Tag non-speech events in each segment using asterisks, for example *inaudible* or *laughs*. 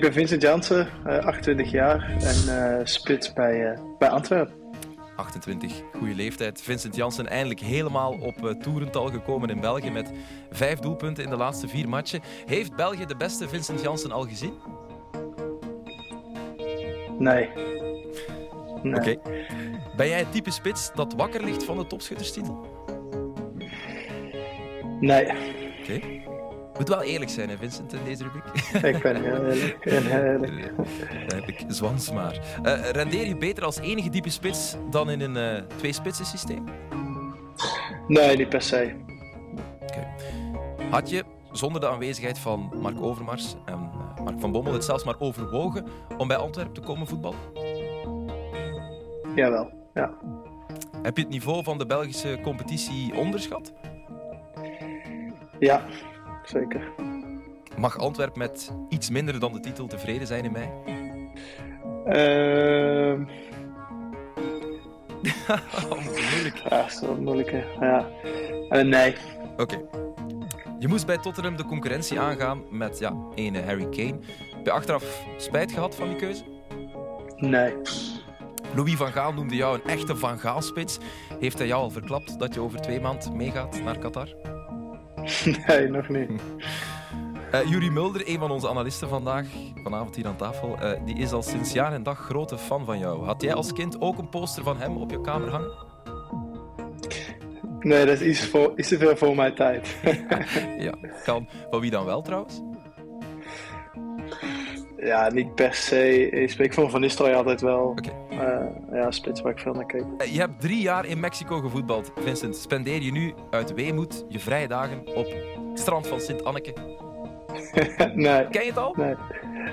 Ik ben Vincent Jansen, 28 eh, jaar en uh, spits bij, uh, bij Antwerpen. 28, goede leeftijd. Vincent Jansen eindelijk helemaal op toerental gekomen in België met vijf doelpunten in de laatste vier matchen. Heeft België de beste Vincent Jansen al gezien? Nee. nee. Oké. Ben jij het type spits dat wakker ligt van de topschutterstitel? Nee. Oké. Moet wel eerlijk zijn, hè, Vincent, in deze rubriek. *laughs* Ik ben heel eerlijk. eerlijk. Dan heb ik zwans maar. Uh, rendeer je beter als enige diepe spits dan in een uh, twee-spitsen systeem? Nee, niet per se. Okay. Had je zonder de aanwezigheid van Mark Overmars en uh, Mark van Bommel het zelfs maar overwogen om bij Antwerpen te komen voetballen? Jawel, ja. Heb je het niveau van de Belgische competitie onderschat? Ja, zeker. Mag Antwerpen met iets minder dan de titel tevreden zijn in mei? Uh... *laughs* oh, moeilijk. Ja, wel moeilijk. Ja. Uh, nee. Oké. Je moest bij Tottenham de concurrentie aangaan met ja, ene Harry Kane. Heb je achteraf spijt gehad van die keuze? Nee. Louis van Gaal noemde jou een echte Van Gaal-spits. Heeft hij jou al verklapt dat je over twee maanden meegaat naar Qatar? *laughs* Nee, nog niet. Uh, Jurie Mulder, een van onze analisten vandaag, vanavond hier aan tafel, uh, die is al sinds jaar en dag grote fan van jou. Had jij als kind ook een poster van hem op je kamer hangen? Nee, dat is iets, voor, te veel voor mijn tijd. *laughs* ja, kan. Van wie dan wel trouwens? Ja, niet per se. Ik vond Van Nistelrooy altijd wel okay. uh, ja, spits waar ik veel naar keek. Je hebt drie jaar in Mexico gevoetbald. Vincent, spendeer je nu uit weemoed je vrije dagen op het strand van Sint-Anneke? *laughs* nee. Ken je het al? Nee.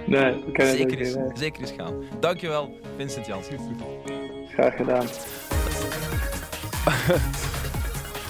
Nee, ik ken zeker het niet. Nee. Zeker eens gaan. Dankjewel, Vincent Jans. Graag gedaan. *laughs*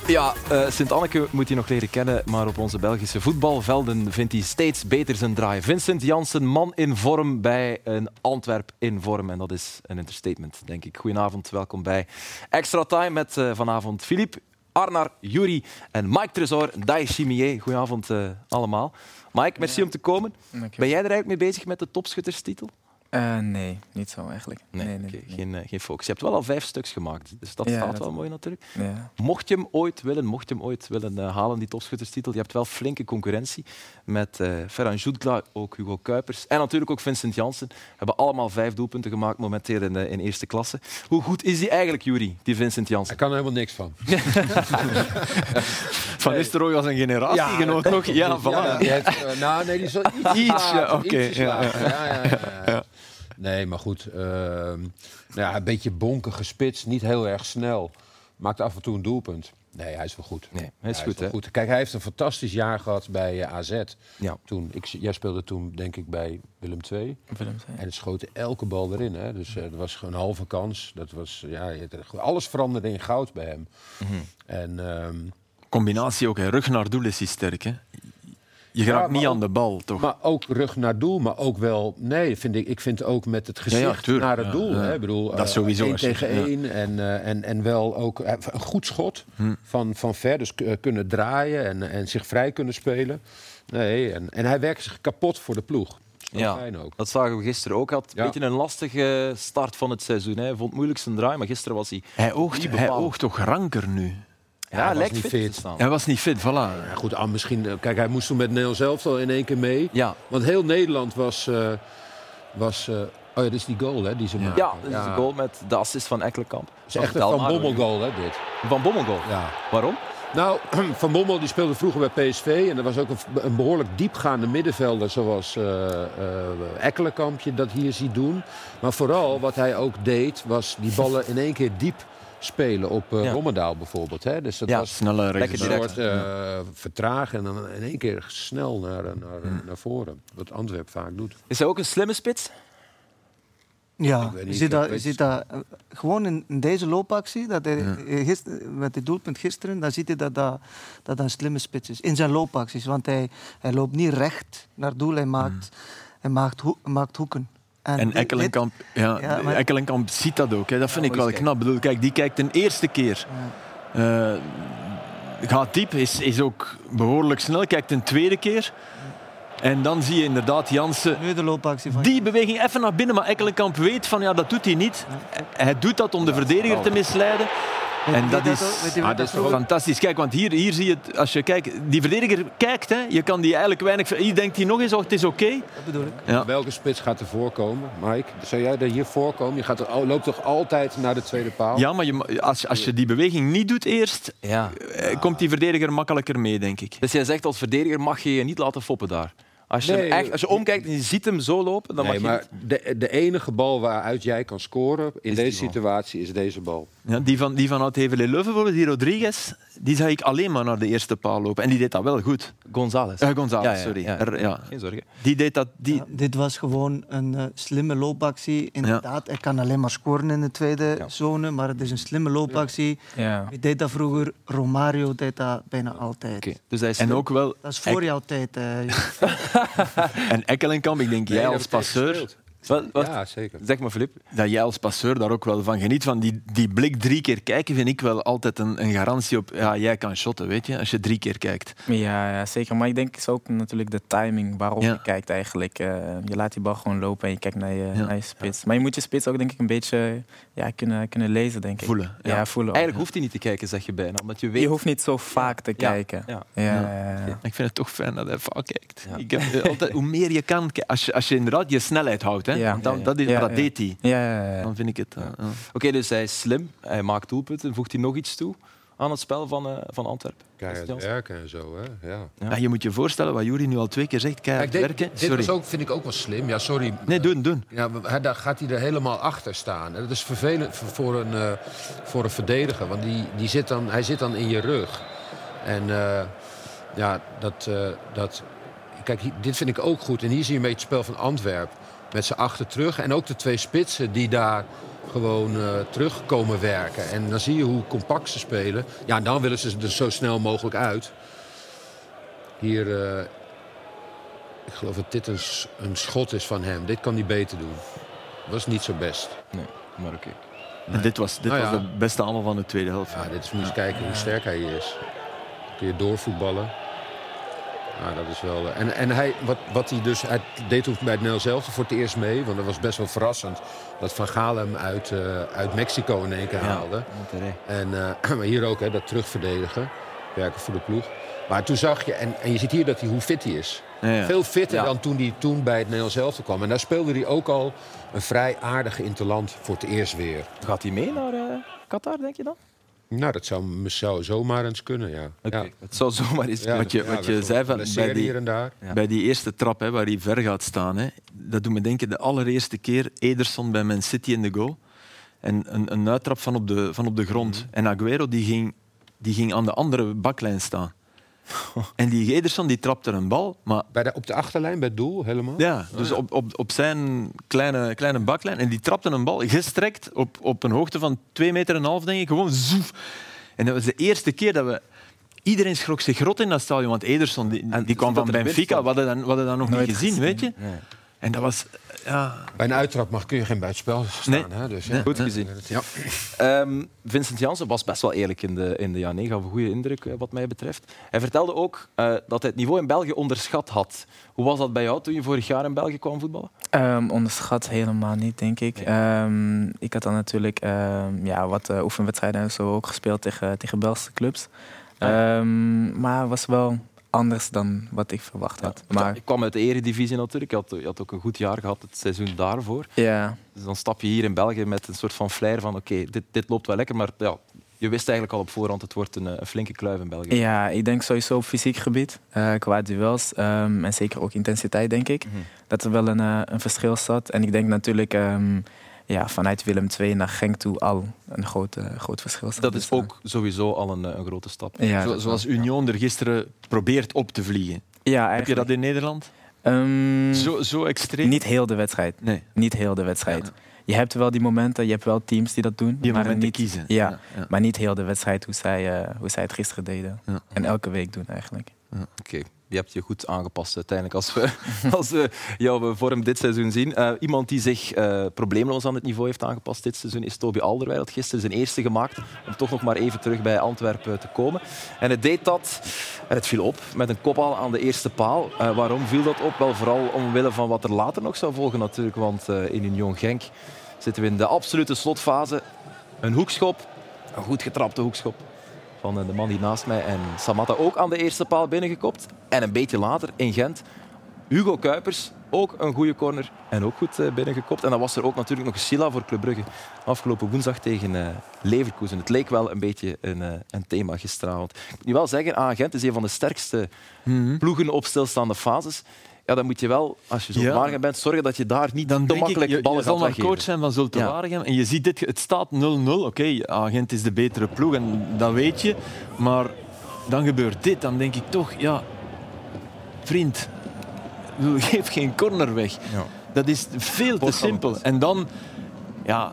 Ja, uh, Sint-Anneke moet hij nog leren kennen, maar op onze Belgische voetbalvelden vindt hij steeds beter zijn draai. Vincent Jansen, man in vorm bij een Antwerp in vorm. En dat is een understatement, denk ik. Goedenavond, welkom bij Extra Time met uh, vanavond Philippe, Arnar, Juri en Mike Tresor, Dai Chimier. Goedenavond uh, allemaal. Mike, merci ja. om te komen. Ben jij er eigenlijk mee bezig met de topschutterstitel? Uh, nee, niet zo eigenlijk. Nee, nee, nee, okay, nee. Geen, uh, geen focus. Je hebt wel al vijf stuks gemaakt, dus dat ja, staat dat wel mooi natuurlijk. Ja. Mocht je hem ooit willen, mocht je hem ooit willen uh, halen, die topschutterstitel, je hebt wel flinke concurrentie met uh, Ferran Jutgla, ook Hugo Kuipers en natuurlijk ook Vincent Janssen. Hebben allemaal vijf doelpunten gemaakt momenteel in, in eerste klasse. Hoe goed is die eigenlijk, Jury, die Vincent Janssen? Hij kan er helemaal niks van. *laughs* van Nistelrooy was een generatiegenoot ja, nog. Ja, voilà. ja, nou, nee, die is wel iets, oké. Okay, ja, ja, ja. Nee, maar goed. Uh, nou ja, een beetje bonkig gespitst, niet heel erg snel. Maakt af en toe een doelpunt. Nee, hij is wel goed. Nee, hij is, hij goed, is wel hè? goed. Kijk, hij heeft een fantastisch jaar gehad bij uh, AZ. Ja. Toen, ik, jij speelde toen, denk ik, bij Willem II. Willem II. En het schoot elke bal erin. Hè? Dus uh, dat was gewoon een halve kans. Dat was, ja, alles veranderde in goud bij hem. Mhm. En, um, Combinatie ook, hè. rug naar doel is hij sterk. Hè? Je gaat Ja, niet aan de bal, toch? Maar ook rug naar doel, maar ook wel... Nee, vind ik, ik vind ook met het gezicht Ja, ja, tuurlijk. naar het Ja, doel. ja. Hè? Ik bedoel, Dat eh, sowieso, één tegen ja. één. En, eh, en, en wel ook eh, een goed schot Hm. van, van ver. Dus kunnen draaien en, en zich vrij kunnen spelen. Nee, en, en hij werkt zich kapot voor de ploeg. Dat Ja. fijn ook. Dat zagen we gisteren ook. Hij had een Ja. beetje een lastige start van het seizoen. Hè. Hij vond het moeilijk zijn draai, maar gisteren was hij... Hij oogt, Niet hij oogt toch ranker nu? Ja, hij was niet fit. Hij was niet fit, voilà. Ja, goed, ah, misschien, eh, kijk, hij moest toen met Nederland zelf al in één keer mee. Ja, Want heel Nederland was... eh, was eh, oh ja, dit is die goal hè, die ze maken. ja dat is de goal met de assist van Ekkelenkamp. Het is echt een Van Bommel goal, hè, dit. Van Bommel goal. Ja. Waarom? Nou, *clears throat* Van Bommel die speelde vroeger bij PSV. En er was ook een, een behoorlijk diepgaande middenvelder zoals eh, Ekkelenkampje dat hier ziet doen. Maar vooral wat hij ook deed, was die ballen in één keer diep spelen op eh Ja. Rommendaal bijvoorbeeld. Hè? Dus dat Ja, was Snelle Lekker een soort eh, vertragen en dan in één keer snel naar, naar, naar voren. Wat Antwerp vaak doet. Is hij ook een slimme spits? Ja, Ik weet je niet, ziet dat, je ziet dat eh, gewoon in, in deze loopactie, dat hij, eh, gister- met het doelpunt gisteren, dan ziet hij dat dat, dat een slimme spits is. In zijn loopacties, want hij, hij loopt niet recht naar doel, hij maakt, hij maakt, hoek- maakt hoeken. En dit- Ekkelenkamp, ja, Ja, maar- Ekkelenkamp ziet dat ook. Hè. Dat vind ik wel knap. Ik Bedoel, kijk, die kijkt een eerste keer. eh, gaat diep, is, is ook behoorlijk snel. Kijkt een tweede keer. En dan zie je inderdaad Jansen Nu de loopactie van... die beweging even naar binnen. Maar Ekkelenkamp weet van ja, dat doet hij niet. Hij doet dat om de verdediger te misleiden. En dat is, ah, dat is dat toch fantastisch. Kijk, want hier, hier zie je het. Als je kijkt, die verdediger kijkt, hè, je kan die eigenlijk weinig. Hier denkt hij nog eens, oh, het is oké. Dat bedoel ik. Ja. Welke spits gaat er voorkomen, Mike? Zou jij er hier voorkomen? Je gaat er, loopt toch altijd naar de tweede paal? Ja, maar je, als, als je die beweging niet doet eerst, Ja. eh, komt die verdediger makkelijker mee, denk ik. Dus jij zegt als verdediger mag je je niet laten foppen daar. Als je, hem echt, als je omkijkt en je ziet hem zo lopen, dan Nee, mag je maar de, de enige bal waaruit jij kan scoren in deze situatie is deze bal. Ja, die van, die van Oud-Hevel Leuven, bijvoorbeeld, die Rodriguez, die zag ik alleen maar naar de eerste paal lopen. En die deed dat wel goed. González. Eh, González, Ja, ja, sorry. ja. Er- ja. Geen zorgen. Die deed dat... Die, Ja, dit was gewoon een eh, slimme loopactie. Inderdaad, hij kan alleen maar scoren in de tweede Ja. zone, maar het is een slimme loopactie. Ja. Wie deed dat vroeger? Romario deed dat bijna altijd. Oké, Dus hij is en ook wel... Dat is voor jouw tijd. hè. *laughs* *laughs* En Ekkelenkamp, ik denk, jij als passeur... gespeeld. Wat, wat? Ja, zeker. Zeg maar, Filip. Dat jij als passeur daar ook wel van geniet. Van die, die blik drie keer kijken vind ik wel altijd een, een garantie op... Ja, jij kan shotten, weet je, als je drie keer kijkt. Ja, ja, zeker. Maar ik denk het is ook natuurlijk de timing waarop Ja. je kijkt eigenlijk. Eh, je laat die bal gewoon lopen en je kijkt naar je, Ja. naar je spits. Maar je moet je spits ook denk ik een beetje ja, kunnen, kunnen lezen, denk ik. Voelen, Ja, ja. voelen. ook. Eigenlijk hoeft hij niet te kijken, zeg je bijna. Omdat je weet... Je hoeft niet zo vaak te Ja. kijken. Ja. Ja, Ja. ja, ja. Ik vind het toch fijn dat hij vaak kijkt. Ja. Ik heb altijd, hoe meer je kan, als je, als je inderdaad je snelheid houdt, hè, dan, dat, is, Ja, dat ja. deed hij. Ja, ja, ja. Dan vind ik het... eh, ja. Oké, dus hij is slim. Hij maakt doelpunten. Voegt hij nog iets toe aan het spel van, eh, van Antwerpen? Keihard werken en zo, hè? Ja. Ja. Ja, je moet je voorstellen wat Jury nu al twee keer zegt, keihard werken. dit Sorry. ook, vind ik ook wel slim. Ja, sorry. Nee, doen, doen. Ja, maar daar gaat hij er helemaal achter staan. En dat is vervelend voor- een, eh, voor een verdediger. Want die, die zit dan, hij zit dan in je rug. En eh, ja, dat, eh, dat... Kijk, dit vind ik ook goed. En hier zie je een beetje het spel van Antwerp. Met z'n achter terug. En ook de twee spitsen die daar gewoon eh, terugkomen werken. En dan zie je hoe compact ze spelen. Ja, en dan willen ze er zo snel mogelijk uit. Hier... eh, ik geloof dat dit een, schot is van hem. Dit kan hij beter doen. Was niet zo best. Nee, maar oké. En dit was, dit Nou was ja. de beste allemaal van de tweede helft. Ja, dit is, moet je eens kijken hoe sterk hij is. Dan kun je doorvoetballen. Ja, dat is wel... eh, En, en hij, wat, wat hij dus... Hij deed toen bij het Nederlands zelf voor het eerst mee. Want dat was best wel verrassend. Dat Van Gaal hem uit, eh, uit Mexico in één keer haalde. En eh, *clears throat* maar hier ook, hè, dat terugverdedigen. Werken voor de ploeg. Maar toen zag je... En, en je ziet hier dat hij, hoe fit hij is. Ja, ja. Veel fitter Ja. dan toen hij toen bij het Nederlands elftal kwam. En daar speelde hij ook al een vrij aardige interland voor het eerst weer. Gaat hij mee naar eh, Qatar, denk je dan? Nou, dat zou, zou zomaar eens kunnen, ja. Ja. Het zou zomaar eens kunnen. Wat je- Ja, wat je dat is zei van- bij die- hier en daar. Ja. Bij die eerste trap hè, waar hij ver gaat staan, hè, dat doet me denken de allereerste keer Ederson bij Man City in de goal. En een, een uittrap van op de, van op de grond. Mhm. En Aguero die ging, die ging aan de andere baklijn staan. *laughs* En die Ederson die trapte een bal, maar Bij de, op de achterlijn, bij het doel, helemaal? ja, dus Op, op, op zijn kleine, kleine baklijn. En die trapte een bal gestrekt op, op een hoogte van 2 meter en half, denk ik. Gewoon zoef. En dat was de eerste keer dat we... Iedereen schrok zich rot in dat stadion, want Ederson die, die kwam van Benfica. We hadden dat, we hadden dat nog Nooit niet gezien, gezien. weet je. Nee. En dat was... Ja, Bij een uittrap mag, kun je geen buitenspel staan. Nee. Hè? Dus, ja. Goed gezien. Ja. Ehm, Vincent Janssen was best wel eerlijk in de, in de ja, nee, gaf een goede indruk eh, wat mij betreft. Hij vertelde ook eh, dat hij het niveau in België onderschat had. Hoe was dat bij jou toen je vorig jaar in België kwam voetballen? Ehm, onderschat helemaal niet, denk ik. Ehm, ik had dan natuurlijk ehm, ja, wat eh, oefenwedstrijden en zo ook gespeeld tegen, tegen Belgische clubs. Ehm, maar het was wel anders dan wat ik verwacht had. Maar Ik kwam uit de eredivisie natuurlijk. Je had, je had ook een goed jaar gehad het seizoen daarvoor. ja, Dus dan stap je hier in België met een soort van flair van oké, dit, dit loopt wel lekker, maar ja, je wist eigenlijk al op voorhand het wordt een, eh, een flinke kluif in België. ja, ik denk sowieso op fysiek gebied, eh, qua duels ehm, en zeker ook intensiteit, denk ik. Mhm. Dat er wel een, eh, een verschil zat. En ik denk natuurlijk ehm, ja, vanuit Willem II naar Genk toe al een groot, groot verschil. Dat is ook sowieso al een, een grote stap. Ja, Zo- zoals ja. Union er gisteren probeert op te vliegen. Ja, Heb je dat in Nederland? Ehm, Zo, zo extreem? niet heel de wedstrijd. Nee. Niet heel de wedstrijd. Je hebt wel die momenten, je hebt wel teams die dat doen. Die maar momenten niet, kiezen. Ja, maar niet heel de wedstrijd hoe zij, eh, hoe zij het gisteren deden. Ja. En elke week doen eigenlijk. Oké, je hebt je goed aangepast uiteindelijk als we, *laughs* als we jouw vorm dit seizoen zien. Eh, iemand die zich eh, probleemloos aan het niveau heeft aangepast dit seizoen is Toby Alderweireld. Gisteren zijn eerste gemaakt om toch nog maar even terug bij Antwerpen te komen. En het deed dat, en het viel op, met een kopbal aan de eerste paal. Eh, waarom viel dat op? Wel vooral omwille van wat er later nog zou volgen natuurlijk. Want in Union Genk zitten we in de absolute slotfase. Een hoekschop, een goed getrapte hoekschop van eh, de man die naast mij en Samatta ook aan de eerste paal binnengekopt. En een beetje later in Gent, Hugo Kuipers, ook een goede corner en ook goed eh, binnengekopt. En dan was er ook natuurlijk nog Silla voor Club Brugge afgelopen woensdag tegen eh, Leverkusen. Het leek wel een beetje een, een thema gisteravond. Ik moet wel zeggen, aan Gent is een van de sterkste ploegen op stilstaande fases. Ja, dan moet je wel, als je zo Ja. Bent, zorgen dat je daar niet Dan te denk ik, makkelijk je, ballen je zal gaat weggeven. coach zijn van Zulte Ja. En je ziet dit, het staat 0-0. Oké, Agent is de betere ploeg en dat weet je. Maar dan gebeurt dit, dan denk ik toch, ja, vriend, *laughs* geef geen corner weg. Ja. Dat is veel te simpel. En dan, ja,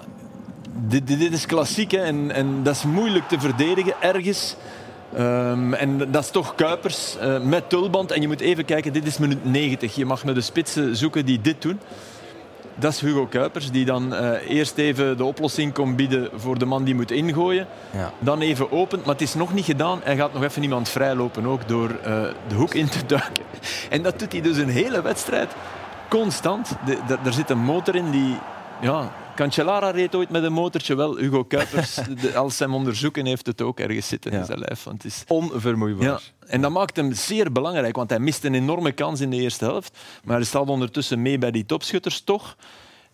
dit, dit dit is klassiek hè, en, en dat is moeilijk te verdedigen ergens. Ehm, en dat is toch Kuipers eh, met tulband. En je moet even kijken, dit is minuut 90. Je mag naar de spitsen zoeken die dit doen. Dat is Hugo Kuipers, die dan eh, eerst even de oplossing komt bieden voor de man die moet ingooien. Ja. Dan even opent, maar het is nog niet gedaan. Hij gaat nog even iemand vrijlopen ook door eh, de hoek in te duiken. En dat doet hij dus een hele wedstrijd constant. De, de- er zit een motor in die... Ja, Cancellara reed ooit met een motortje. Wel, Hugo Kuipers, *laughs* de- als ze hem onderzoeken, heeft het ook ergens zitten Ja. in zijn lijf. Want het is... Onvermoeibaar. Ja, en dat maakt hem zeer belangrijk, want hij mist een enorme kans in de eerste helft. Maar hij staat ondertussen mee bij die topschutters toch.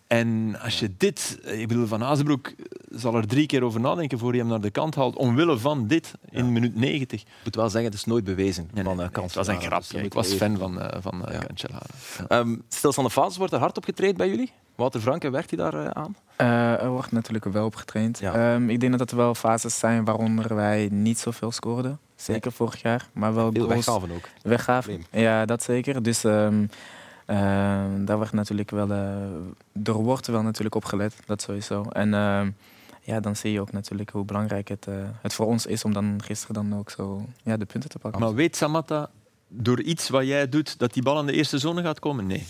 En als je dit, ik bedoel, Van Azenbroek zal er drie keer over nadenken voor hij hem naar de kant haalt, omwille van dit in minuut 90. Ik moet wel zeggen, het is nooit bewezen. Nee, van, nee, eh, nee, het was een. Dus dat Ik was fan van, eh, van eh, Ja. Cancellara. Ja. Ehm stilstaande fases wordt er hard op getraind bij jullie? Wouter Franke, werkt hij daar eh, aan? Eh, er wordt natuurlijk wel op getraind. Ja. Ehm, ik denk dat er wel fases zijn waaronder wij niet zoveel scoorden. Zeker vorig jaar. Maar wel Heel weggaven ook. weggaven. Ja, dat zeker. Dus ehm, ehm, daar wordt natuurlijk wel, eh er wordt wel natuurlijk op gelet. Dat sowieso. En ja, dan zie je ook natuurlijk hoe belangrijk het, het voor ons is om dan gisteren dan ook zo ja, de punten te pakken. Maar weet Samatta door iets wat jij doet dat die bal aan de eerste zone gaat komen? Nee.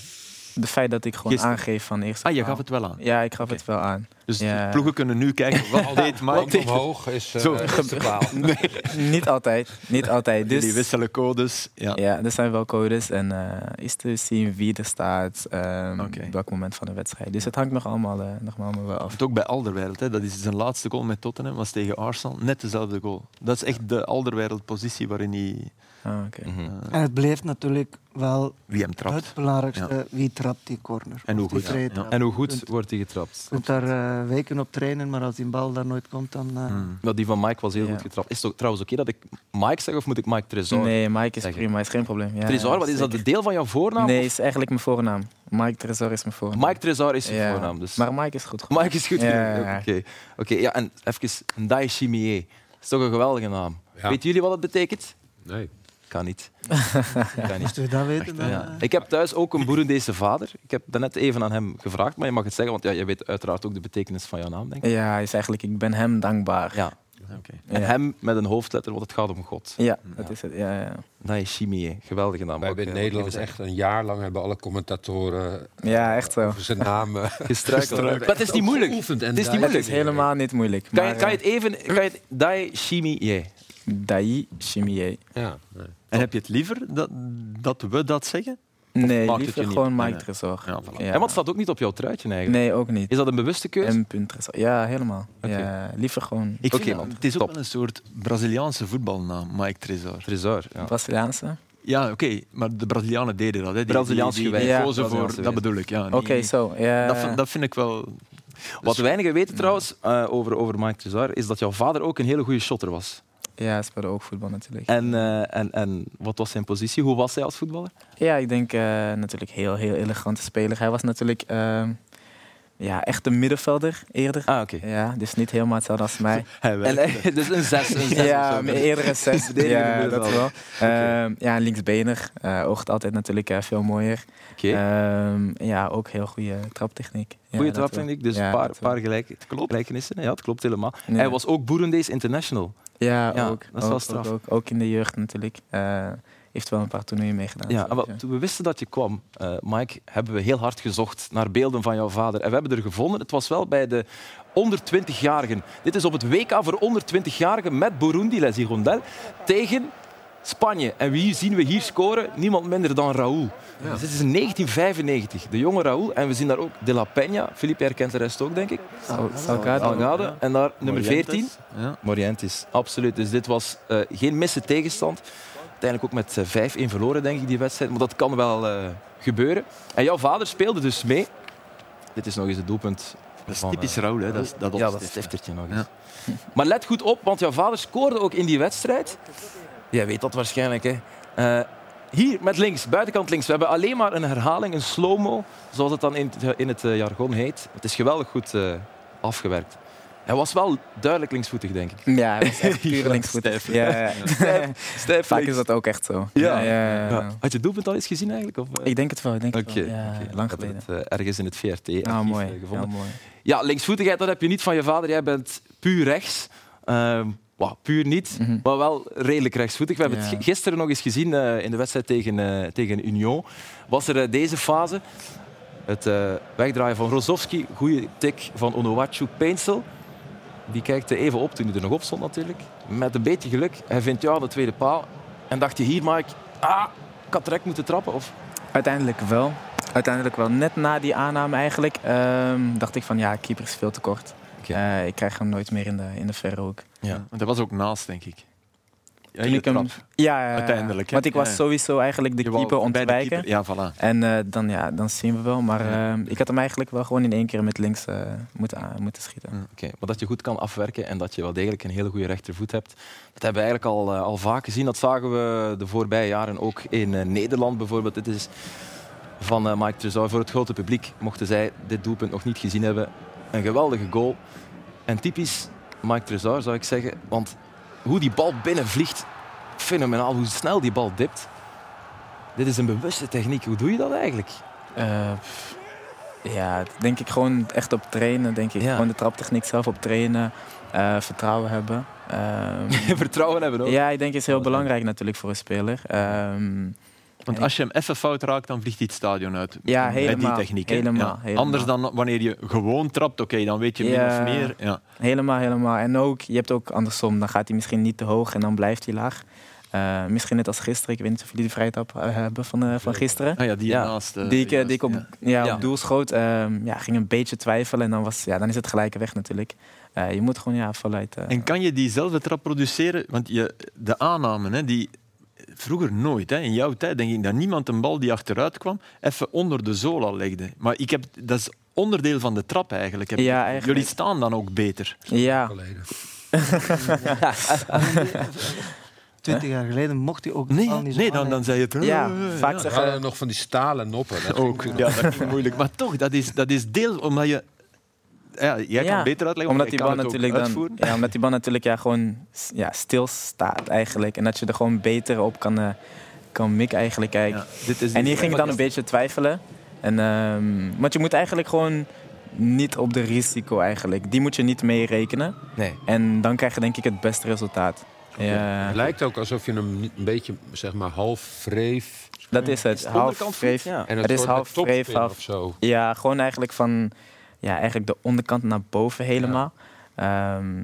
De feit dat ik gewoon Gisteren. aangeef van eerst. Ah, je gaf het wel aan. Ja, ik gaf het wel aan. Dus Ja. de ploegen kunnen nu kijken wat deed Mike. Hand omhoog is, uh, Zo. is de kwaal. *laughs* niet altijd. Niet altijd. Dus, Jullie wisselen codes. Ja. Ja, er zijn wel codes en eh, is te zien wie er staat, ehm, Oké. op welk moment van de wedstrijd. Dus het hangt nog allemaal, eh, nog allemaal wel af. Het ook bij Alderweireld. Hè. Dat is zijn laatste goal met Tottenham, was tegen Arsenal. Net dezelfde goal. Dat is echt de Alderweireld-positie waarin hij Ah, oké. Mhm. En het bleef natuurlijk wel wie hem trapt. het belangrijkste. Wie trapt die corner? En hoe die goed. Ja. En hoe goed wordt hij getrapt? Je kunt daar eh, weken op trainen, maar als die bal daar nooit komt, dan... eh. Nou, die van Mike was heel Ja. goed getrapt. Is het ook trouwens oké dat ik Mike zeg of moet ik Mike Tresor? Nee, Mike is zeggen. prima, is geen probleem. Ja, Tresor, wat is dat? Een deel van jouw voornaam? Nee, Of- is eigenlijk mijn voornaam. Mike Tresor is mijn voornaam. Mike Tresor is je Ja, voornaam. Dus. Maar Mike is goed. Mike is goed. Ja. Oké, Oké, ja, en even Ndai Chimie. Dat is toch een geweldige naam. Ja. Weten jullie wat het betekent? Nee. Kan niet. *laughs* kan niet. Dat weten? dan, Ja. eh, Ik heb thuis ook een Boerendese vader. Ik heb daarnet even aan hem gevraagd, maar je mag het zeggen, want ja, je weet uiteraard ook de betekenis van jouw naam, denk ik. Ja, is eigenlijk, ik ben hem dankbaar. Ja. Oké. En Ja. hem met een hoofdletter, want het gaat om God. Ja, dat is het. Ja, ja. Ndai Chimie, geweldige naam. Wij hebben in eh, Nederland echt een jaar lang hebben alle commentatoren ja echt zo. over zijn naam eh, *laughs* gestruikeld. Het is niet moeilijk. Het is niet moeilijk. Het is helemaal niet moeilijk. Kan je, kan je het even... Kan je het, Ndai Chimie. Dai Chimie. Ja, nee. En heb je het liever dat, dat we dat zeggen? Nee, maakt het liever gewoon Mike nee. Tresor. Ja, voilà. Ja. En wat staat ook niet op jouw truitje eigenlijk? Nee, ook niet. Is dat een bewuste keuze? M. Tresor. Ja, helemaal. Ja, liever gewoon Ik Oké, vind man. dat- het is ook wel een soort Braziliaanse voetbalnaam, Mike Tresor. Tresor. Ja. Braziliaanse. Ja, oké, maar de Brazilianen deden dat. Hè. Die, Braziliaans gewijs. Ja, voor, dat bedoel ik. Ja, Oké, zo. Ja. dat, vind- dat vind ik wel... Wat weinigen weten trouwens eh, over, over Mike Tresor, is dat jouw vader ook een hele goede shotter was. Ja, hij speelde ook voetbal natuurlijk. En, eh, en, en wat was zijn positie? Hoe was hij als voetballer? Ja, ik denk eh, natuurlijk heel, heel elegante speler. Hij was natuurlijk... ehm, ja, echt een middenvelder eerder. Ah, oké. Ja, dus niet helemaal hetzelfde als mij. *laughs* Hij En, *laughs* dus een zes. Een *laughs* zes ja, of zo. maar eerder een zes. Ja, dat wel. Ehm, ja, linksbenig. eh oogt altijd natuurlijk veel mooier. Oké. Ehm, ja, ook heel goede traptechniek. Ja, wel. traptechniek, dus Ja, een paar, paar gelijk, gelijkenissen. Ja, het klopt helemaal. Hij was ook Boerendees International. Ja, Ja, ook. dat is wel ook, straf. Ook, ook, ook in de jeugd natuurlijk. Eh, heeft wel een paar toernooien meegedaan. Ja, en wat- toen we wisten dat je kwam, eh, Mike, hebben we heel hard gezocht naar beelden van jouw vader. En we hebben er gevonden. Het was wel bij de onder 20-jarigen. Dit is op het WK voor onder 20-jarigen met Burundi, Les Hirondelles, tegen Spanje. En wie zien we hier scoren? Niemand minder dan Raúl. Dus dit is in 1995, de jonge Raúl. En we zien daar ook De La Peña. Philippe herkent de rest ook, denk ik. Sal- Salgado. Algade. En daar nummer 14. Ja. Morientes, absoluut. Dus dit was eh, geen misse tegenstand. Uiteindelijk ook met eh, 5-1 verloren, denk ik, die wedstrijd. Maar dat kan wel eh, gebeuren. En jouw vader speelde dus mee. Dit is nog eens het doelpunt. Dat is van, typisch eh, Raúl, hè. Dat is, dat ja, dat stiftertje nog eens. Maar let goed op, want jouw vader scoorde ook in die wedstrijd. Jij weet dat waarschijnlijk, hè. Eh, hier, met links, buitenkant links. We hebben alleen maar een herhaling, een slow-mo, zoals het dan in het, in het eh, jargon heet. Het is geweldig goed eh, afgewerkt. Hij was wel duidelijk linksvoetig, denk ik. Ja, hij was echt *laughs* puur linksvoetig. Ja, ja. *laughs* Stijf Vaak is dat ook echt zo. Ja. ja. Had je doelpunt al eens gezien eigenlijk? Of? Ik denk het wel. Ik denk Oké, het wel. Ja, oké. lang geleden. het ergens in het VRT Ah, mooi. gevonden. Ja, mooi. Ja, linksvoetigheid, dat heb je niet van je vader. Jij bent puur rechts. Ehm, puur niet, Mhm. maar wel redelijk rechtsvoetig. We hebben Ja. het gi- gisteren nog eens gezien eh, in de wedstrijd tegen, eh, tegen Union. Was er eh, deze fase. Het wegdraaien van Rozovski. Goede tik van Onowachu Peinsel. Die kijkt even op toen hij er nog op stond natuurlijk. Met een beetje geluk. Hij vindt jou aan de tweede paal. En dacht je hier, Mike, ah, ik had direct moeten trappen. Of? Uiteindelijk wel. Uiteindelijk wel. Net na die aanname eigenlijk ehm, dacht ik van ja, keeper is veel te kort. Oké. Eh, ik krijg hem nooit meer in de, in de verre hoek. Ja. Want dat was ook naast, denk ik. Ja, ik hem-. Ja, ja, Uiteindelijk, hè? Want ik was Ja. sowieso eigenlijk de keeper om te bij de wijken. keeper- Ja, voilà. En eh, dan, ja, dan zien we wel. Maar Ja. ehm, ik had hem eigenlijk wel gewoon in één keer met links eh, moeten, moeten schieten. Oké, maar dat je goed kan afwerken en dat je wel degelijk een hele goede rechtervoet hebt. Dat hebben we eigenlijk al, eh, al vaak gezien. Dat zagen we de voorbije jaren ook in eh, Nederland bijvoorbeeld. Dit is van eh, Mike Trezor voor het grote publiek. Mochten zij dit doelpunt nog niet gezien hebben. Een geweldige goal. En typisch Mike Trezor zou ik zeggen. Want hoe die bal binnenvliegt, fenomenaal. Hoe snel die bal dipt. Dit is een bewuste techniek. Hoe doe je dat eigenlijk? Eh, ja, denk ik gewoon echt op trainen. Denk ik. Ja. Gewoon de traptechniek zelf op trainen. eh, vertrouwen hebben. *laughs* Ehm, Vertrouwen hebben ook. ja, ik denk is heel belangrijk natuurlijk voor een speler. Ehm, Want als je hem even fout raakt, dan vliegt hij het stadion uit. Ja, helemaal, die techniek. helemaal, Ja. helemaal. Anders dan wanneer je gewoon trapt, oké, dan weet je min Ja. of meer. Ja. helemaal, helemaal. En ook, je hebt ook andersom. Dan gaat hij misschien niet te hoog en dan blijft hij laag. Eh, misschien net als gisteren. Ik weet niet of jullie de vrije trap eh, hebben van, eh, van gisteren. Ah ja, die naast. Die ik, die ik op, ja. op doel schoot. Ehm, ja, ging een beetje twijfelen. En dan, was, ja, dan is het gelijke weg natuurlijk. Je moet gewoon ja, voluit... eh, En kan je diezelfde trap produceren? Want je, de aanname, hè, die, vroeger nooit. Hè, in jouw tijd denk ik dat niemand een bal die achteruit kwam, even onder de zool al legde. Maar ik heb, dat is onderdeel van de trap eigenlijk. Heb Ja, ik- eigenlijk. Jullie staan dan ook beter. ja. *laughs* Twintig jaar geleden mocht hij ook Nee, al niet zo nee dan, dan zei je het. ja, vaak ja. Nog van die stalen noppen. Dat Ook, ja, dat is moeilijk. Maar toch, dat is, dat is deel omdat je. Ja, jij kan Ja, het beter uitleggen, Omdat die bal het natuurlijk dan, uitvoeren. ja, omdat die bal natuurlijk ja, gewoon ja, stilstaat eigenlijk. En dat je er gewoon beter op kan, eh, kan mikken eigenlijk. Kijk. Ja, dit is En hier ging ik dan een beetje twijfelen. En, ehm, want je moet eigenlijk gewoon niet op de risico eigenlijk. Die moet je niet meerekenen. Nee. En dan krijg je denk ik het beste resultaat. Ja, Het lijkt ook alsof je hem een beetje zeg maar, half wreef. dat is het. Half vreef. ja. En Het is half wreef, half-. Ja, gewoon eigenlijk van ja, eigenlijk de onderkant naar boven helemaal. Ehm,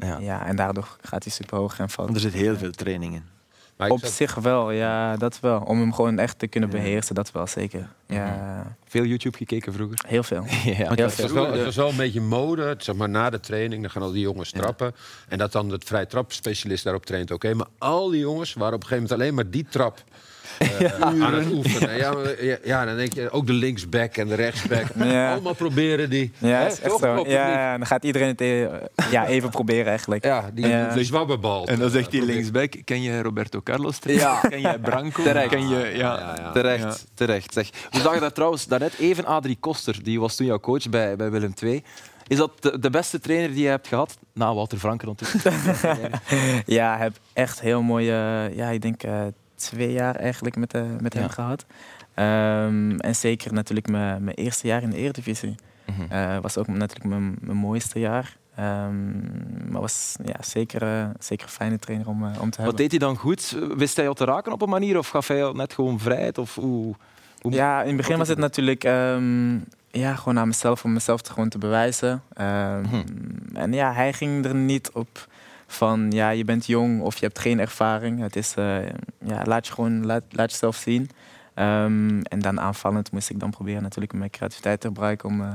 Ja. ja. en daardoor gaat hij super hoog en valt. Er zit heel veel training in. Maar Op zich wel, ja, dat wel. Om hem gewoon echt te kunnen Ja. beheersen, dat wel zeker. Ja, Veel YouTube gekeken vroeger. heel veel. *laughs* ja. Heel Het was, veel. wel, het was wel een beetje mode, zeg maar na de training, dan gaan al die jongens trappen. En dat dan het vrij trapspecialist daarop traint, oké. Maar al die jongens waren op een gegeven moment alleen maar die trap aan het oefenen. Ja, maar, ja, ja, dan denk je ook de linksback en de rechtsback. *laughs* Ja. Allemaal proberen die. Ja, Hè, is echt toch? zo. Klopt het Ja, niet? ja, dan gaat iedereen het eh, ja, even *laughs* proberen eigenlijk. Ja, die, Ja. die zwabberbal. En dan zegt die linksback, ken je Roberto Carlos? trainen? Ja. *laughs* Ken jij Branco? Terecht. Ken je, ja. Ja, ja. Terecht, Ja. terecht. Zeg. We zagen daar trouwens daarnet even Adrie Koster, die was toen jouw coach bij, bij Willem II. Is dat de, de beste trainer die je hebt gehad? Na Walter Franken natuurlijk. Ja, ik heb echt heel mooie, ja, ik denk eh, twee jaar eigenlijk met, eh, met hem Ja. gehad. Ehm, en zeker natuurlijk mijn, mijn eerste jaar in de Eredivisie. Mhm. Eh was ook natuurlijk mijn, mijn mooiste jaar. Ehm, maar was ja, zeker, eh, zeker een fijne trainer om, om te Wat hebben. deed hij dan goed? Wist hij jou te raken op een manier of gaf hij jou net gewoon vrijheid? Of hoe, hoe... Ja, in het begin Wat was het natuurlijk ehm, ja, gewoon aan mezelf om mezelf te, gewoon te bewijzen. Ehm, Hm. En ja, hij ging er niet op van ja, je bent jong of je hebt geen ervaring. Het is eh, ja, laat je gewoon laat, laat jezelf zien. Ehm, en dan aanvallend moest ik dan proberen natuurlijk mijn creativiteit te gebruiken om, eh,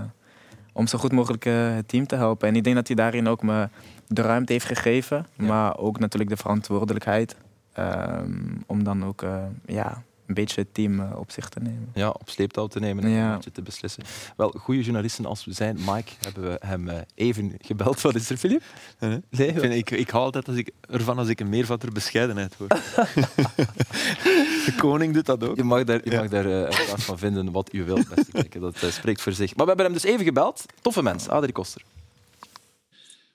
om zo goed mogelijk eh, het team te helpen. En ik denk dat hij daarin ook me de ruimte heeft gegeven, Ja. maar ook natuurlijk de verantwoordelijkheid ehm, om dan ook ja, een beetje het team eh, op zich te nemen. Ja, op sleeptouw te nemen en Ja. een beetje te beslissen. Wel, goede journalisten als we zijn, Mike, hebben we hem eh, even gebeld. Wat is er, Filip? Nee, Nee, ik, vind, ik, ik hou altijd als ik, ervan als ik een meervatter bescheidenheid hoor. *laughs* de koning doet dat ook. Je mag daar, je Ja. mag daar eh, van vinden wat u wilt, beste. Dat spreekt voor zich. Maar we hebben hem dus even gebeld. Toffe mens, Adrie Koster.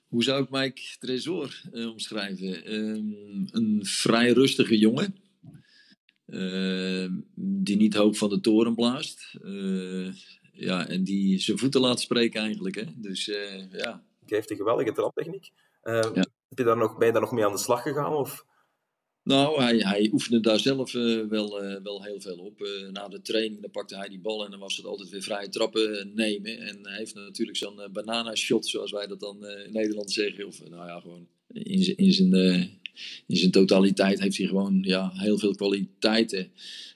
Hoe zou ik Mike Tresor omschrijven? Ehm, een vrij rustige jongen. Ehm, die niet hoog van de toren blaast. Eh, ja, en die zijn voeten laat spreken eigenlijk. Hè? Dus eh, ja, Hij heeft een geweldige traptechniek. Eh, Ja. heb je daar nog, ben je daar nog mee aan de slag gegaan? Of? Nou, hij, hij oefende daar zelf eh, wel, eh, wel heel veel op. Eh, na de training dan pakte hij die bal en dan was het altijd weer vrije trappen eh, nemen. En hij heeft natuurlijk zo'n eh, banana shot, zoals wij dat dan eh, in Nederland zeggen. Of eh, nou ja, gewoon in zijn, in zijn, totaliteit heeft hij gewoon ja, heel veel kwaliteiten.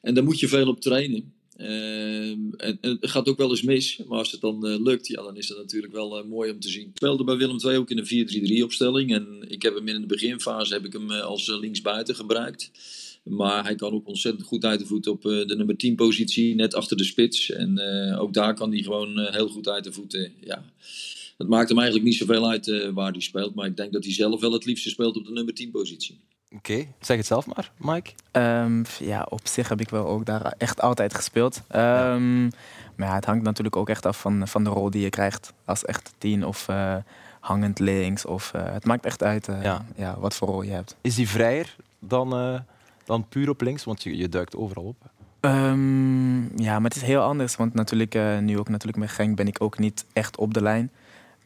En daar moet je veel op trainen. Ehm, en, het gaat ook wel eens mis, maar als het dan eh, lukt, ja, dan is dat natuurlijk wel eh, mooi om te zien. Ik speelde bij Willem II ook in een 4-3-3 opstelling en ik heb hem in de beginfase heb ik hem eh, als linksbuiten gebruikt. Maar hij kan ook ontzettend goed uit de voet op de nummer 10 positie, net achter de spits. En ook daar kan hij gewoon heel goed uit de voeten. Ja. Het maakt hem eigenlijk niet zoveel uit eh, waar hij speelt, maar ik denk dat hij zelf wel het liefste speelt op de nummer 10 positie. Oké, zeg het zelf maar, Mike. Ehm, ja, op zich heb ik wel ook daar echt altijd gespeeld. Ehm, Maar ja, het hangt natuurlijk ook echt af van, van de rol die je krijgt. Als echt tien of eh, hangend links. Of, eh, het maakt echt uit eh, Ja. ja. wat voor rol je hebt. Is die vrijer dan, eh, dan puur op links? Want je, je duikt overal op. Ehm, ja, maar het is heel anders. Want natuurlijk, eh, nu ook natuurlijk met Genk ben ik ook niet echt op de lijn.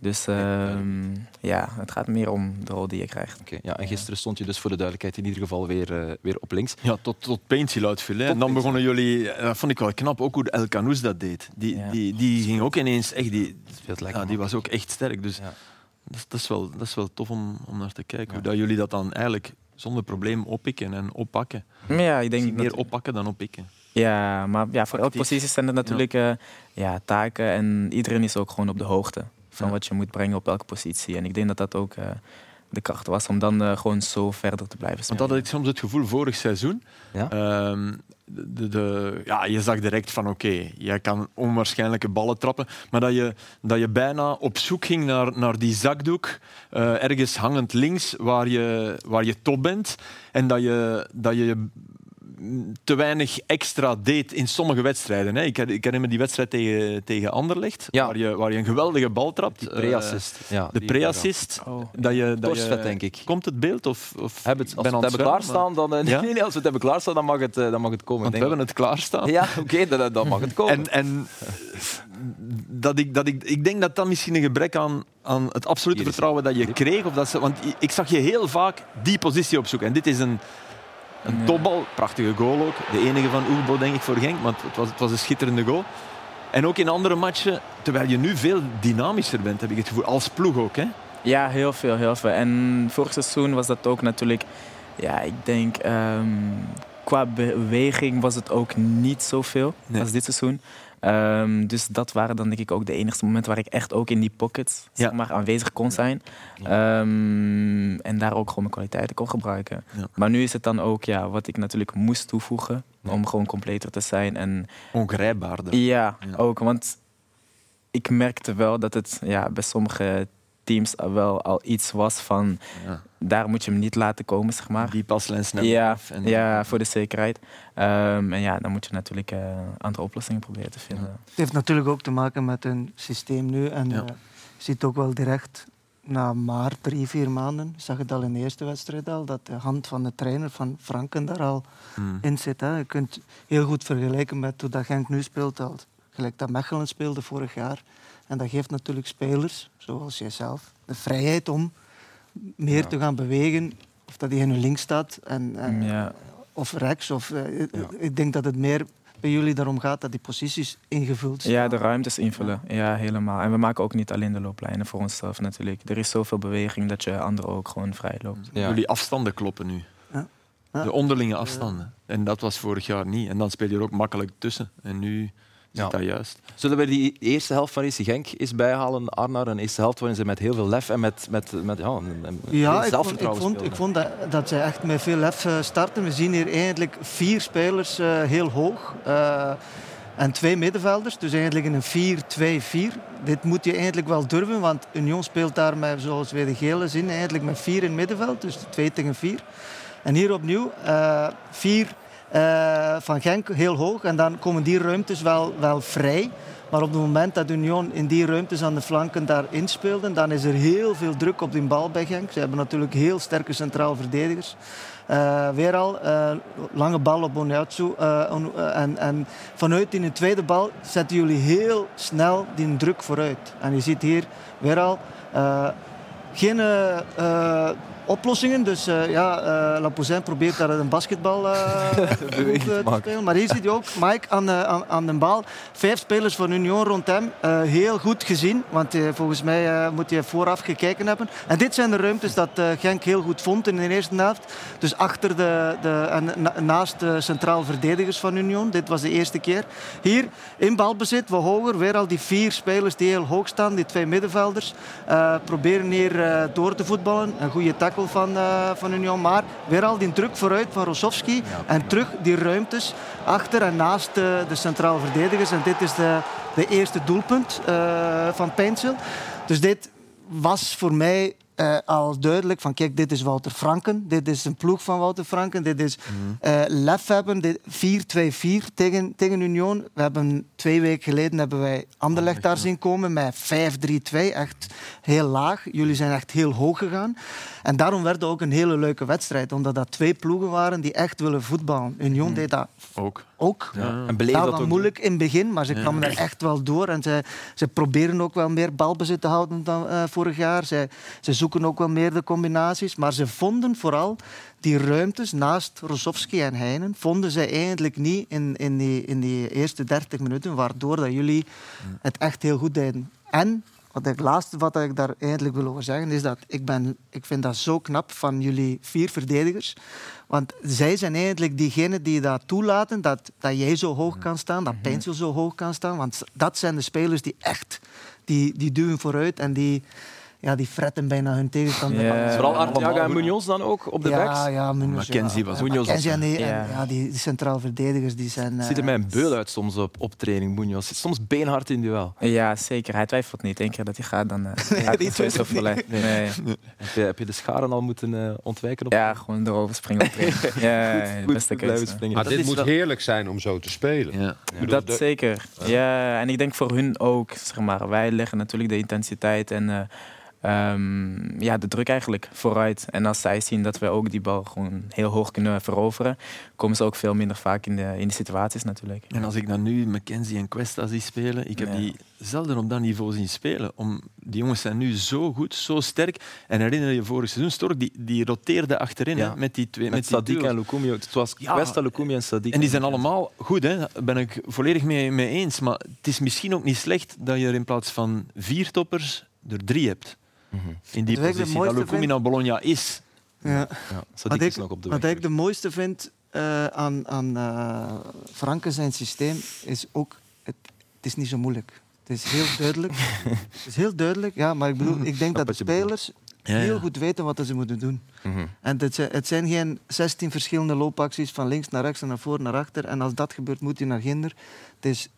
Dus ehm, ja, het gaat meer om de rol die je krijgt. Oké, ja, en gisteren stond je dus voor de duidelijkheid in ieder geval weer, eh, weer op links. Ja, tot, tot hè. En dan begonnen jullie, eh, dat vond ik wel knap, ook hoe El Canoes dat deed. Die, Ja. die, die ging ook ineens echt, die, Speelt lekker. ja, die was ook echt sterk. Dus Ja. dat, is- dat, is wel, dat is wel tof om, om naar te kijken. Ja. Hoe dat jullie dat dan eigenlijk zonder probleem oppikken en oppakken. Maar ja, ik Denk meer dat, oppakken dan oppikken. Ja, maar ja, voor elke positie zijn er natuurlijk eh, ja, taken. En iedereen is ook gewoon op de hoogte van Ja. wat je moet brengen op elke positie. En ik denk dat dat ook eh, de kracht was om dan eh, gewoon zo verder te blijven Want spelen. dat had ik soms het gevoel vorig seizoen. Ja? Ehm, de, de, de- ja, je zag direct van oké, jij kan onwaarschijnlijke ballen trappen. Maar dat je, dat je bijna op zoek ging naar, naar die zakdoek. eh, ergens hangend links waar je, waar je top bent. En dat je, dat je te weinig extra deed in sommige wedstrijden. Hè. Ik, her- ik herinner me die wedstrijd tegen, tegen Anderlecht, Ja. waar, je, waar je een geweldige bal trapt. Die Eh, pre-assist. ja, de pre-assist. Oh. Dat je, dat Torsvet, je, denk ik. Komt het beeld? Of, of Hebben het, als we het hebben klaarstaan, dan, eh, Ja? nee, nee, als we het hebben klaarstaan, dan mag het, eh, dan mag het komen. Want we hebben het klaarstaan. Ja, oké, dan, dan mag het komen. En, en dat ik, dat ik, ik denk dat dat misschien een gebrek aan, aan het absolute vertrouwen dat je kreeg. Of dat ze, want ik zag je heel vaak die positie opzoeken. En dit is een, een topbal. Prachtige goal ook. De enige van Oelbo, denk ik, voor Genk. Maar het was, het was een schitterende goal. En ook in andere matchen, terwijl je nu veel dynamischer bent, heb ik het gevoel. Als ploeg ook. Hè? Ja, heel veel, heel veel. En vorig seizoen was dat ook natuurlijk, ja, ik denk, ehm, qua beweging was het ook niet zoveel Nee. als dit seizoen. Ehm, dus dat waren dan denk ik ook de enige momenten waar ik echt ook in die pockets zeg Ja. maar, aanwezig kon zijn. Ehm, en daar ook gewoon mijn kwaliteiten kon gebruiken. Ja. Maar nu is het dan ook ja, wat ik natuurlijk moest toevoegen om gewoon completer te zijn. En Ongrijpbaarder. ja, Ja. ook. Want ik merkte wel dat het ja, bij sommige teams al wel al iets was van... Ja. daar moet je hem niet laten komen, zeg maar. Die paslijn snel Ja, en- ja, voor de zekerheid. Ehm, en ja, dan moet je natuurlijk eh, andere oplossingen proberen te vinden. Het heeft natuurlijk ook te maken met hun systeem nu. En Ja. eh, je ziet ook wel direct na maar drie, vier maanden, je zag het al in de eerste wedstrijd al, dat de hand van de trainer van Franken daar al Hmm. in zit. Hè. Je kunt heel goed vergelijken met hoe dat Genk nu speelt. Al. Gelijk dat Mechelen speelde vorig jaar. En dat geeft natuurlijk spelers, zoals jijzelf, de vrijheid om meer te gaan bewegen. Of dat hij in hun links staat en, en- Ja. of rechts. Of, eh, Ik denk dat het meer bij jullie daarom gaat dat die posities ingevuld zijn. Ja, de ruimtes invullen. Ja, helemaal. En we maken ook niet alleen de looplijnen voor onszelf natuurlijk. Er is zoveel beweging dat je anderen ook gewoon vrij loopt. Ja. Jullie afstanden kloppen nu. Ja. Ja. De onderlinge afstanden. En dat was vorig jaar niet. En dan speel je er ook makkelijk tussen. En nu zit Ja. dat juist. Zullen we die eerste helft van Racing Genk eens bijhalen, Arnar? Een eerste helft waarin ze met heel veel lef en met, met, met ja, Ja, ik vond, ik vond, ik speelden. vond dat, dat zij echt met veel lef eh, starten. We zien hier eigenlijk vier spelers eh, heel hoog. eh, en twee middenvelders, dus eigenlijk in een 4-2-4. Dit moet je eigenlijk wel durven, want Union speelt daar met, zoals we de gele zien, eigenlijk met vier in het middenveld. Dus twee tegen vier. En hier opnieuw eh, vier eh, van Genk heel hoog. En dan komen die ruimtes wel, wel vrij. Maar op het moment dat Union in die ruimtes aan de flanken daar inspeelde, dan is er heel veel druk op die bal bij Genk. Ze hebben natuurlijk heel sterke centraal verdedigers. Eh, weer al, eh, lange bal op Onyatsu. on- en, en vanuit de tweede bal zetten jullie heel snel die druk vooruit. En je ziet hier weer al geen oplossingen. Dus eh, ja, Lapoussin probeert daar een basketbal *laughs* Beweging te spelen. Maar hier ziet je ook Mike aan de, aan, aan de bal. Vijf spelers van Union rond hem. Heel goed gezien, want volgens mij moet hij vooraf gekeken hebben. En dit zijn de ruimtes dat Genk heel goed vond in de eerste helft. Dus achter de, de, en na- naast de centraal verdedigers van Union. Dit was de eerste keer. Hier in balbezit, wat hoger. Weer al die vier spelers die heel hoog staan, die twee middenvelders. proberen hier door te voetballen. Een goede van, eh, van Union. Maar weer al die druk vooruit van Rosowski. en terug die ruimtes achter en naast de, de centraal verdedigers. En dit is de, de eerste doelpunt eh, van Peinsel. Dus dit was voor mij eh, al duidelijk van kijk, dit is Wouter Franken. Dit is een ploeg van Wouter Franken. Dit is eh, lef hebben. Dit 4-2-4 tegen, tegen Union. We hebben twee weken geleden hebben wij Anderlecht daar zien komen met 5-3-2. Echt heel laag. Jullie zijn echt heel hoog gegaan. En daarom werd het ook een hele leuke wedstrijd. Omdat dat twee ploegen waren die echt willen voetballen. Union deed dat Ook. ook. Ja. En dat wel ook. moeilijk in het begin, maar ze kwamen er echt wel door. En ze, ze proberen ook wel meer balbezit te houden dan eh, vorig jaar. Ze, ze zoeken ook wel meer de combinaties. Maar ze vonden vooral die ruimtes naast Rosowski en Heinen... vonden ze eigenlijk niet in, in, die, in die eerste 30 minuten... waardoor dat jullie het echt heel goed deden. En wat het laatste wat ik daar eigenlijk wil over zeggen... is dat ik, ben, ik vind dat zo knap van jullie vier verdedigers... Want zij zijn eigenlijk diegenen die dat toelaten, dat, dat jij zo hoog kan staan, dat Peinsel zo hoog kan staan. Want dat zijn de spelers die echt, die, die duwen vooruit en die, ja, die fretten bijna hun tegenstander. Ja. Vooral allemaal Arteaga en. Munoz dan ook op de ja, backs. ja, Munoz, Mackenzie ja. was- Ja, Munoz en, die, en Ja. ja, die, die centraal verdedigers die zijn... Ziet er eh, mij een beul uit soms op, op training, Munoz. Soms beenhard in duel. Ja, zeker. Hij twijfelt niet. Eén keer dat hij gaat, dan *laughs* uh, gaat hij sowieso verlei. Nee. Heb je, heb je de scharen al moeten eh, ontwijken? Op Ja, gewoon erover springen op. *laughs* Ja, Goed beste keuze. Maar Dat dit moet wel- heerlijk zijn om zo te spelen. Ja. Ik bedoel, Dat de- zeker. Ja, en ik denk voor hun ook. Zeg maar. Wij leggen natuurlijk de intensiteit en eh, ehm, ja, de druk eigenlijk vooruit. En als zij zien dat we ook die bal gewoon heel hoog kunnen veroveren, komen ze ook veel minder vaak in de, in die situaties natuurlijk. En als ik dan nu Mackenzie en Questa zie spelen, ik heb Ja. die zelden op dat niveau zien spelen. Om, die jongens zijn nu zo goed, zo sterk. En herinner je vorig seizoen, Stork, die, die roteerde achterin Ja. hè, met die twee. Met duo's. en Lukumi. Het was Ja. Questa, Lukumi en Sadiq. En die zijn allemaal goed, hè? daar ben ik volledig mee, mee eens. Maar het is misschien ook niet slecht dat je er in plaats van vier toppers er drie hebt. Mhm. In die Wat ik de positie. Dat vind- naar Bologna is. ja. Ja, Wat is ik, nog op de wat weg. ik de mooiste vind eh, aan, aan eh, Franken zijn systeem is ook het het is niet zo moeilijk. Het is heel duidelijk. *laughs* het is heel duidelijk, ja, maar ik bedoel, ik denk dat de spelers Ja, ja. heel goed weten wat ze moeten doen. Mhm. En het zijn, het zijn geen 16 verschillende loopacties van links naar rechts en naar voor naar achter. En als dat gebeurt, moet je naar ginder. Het is,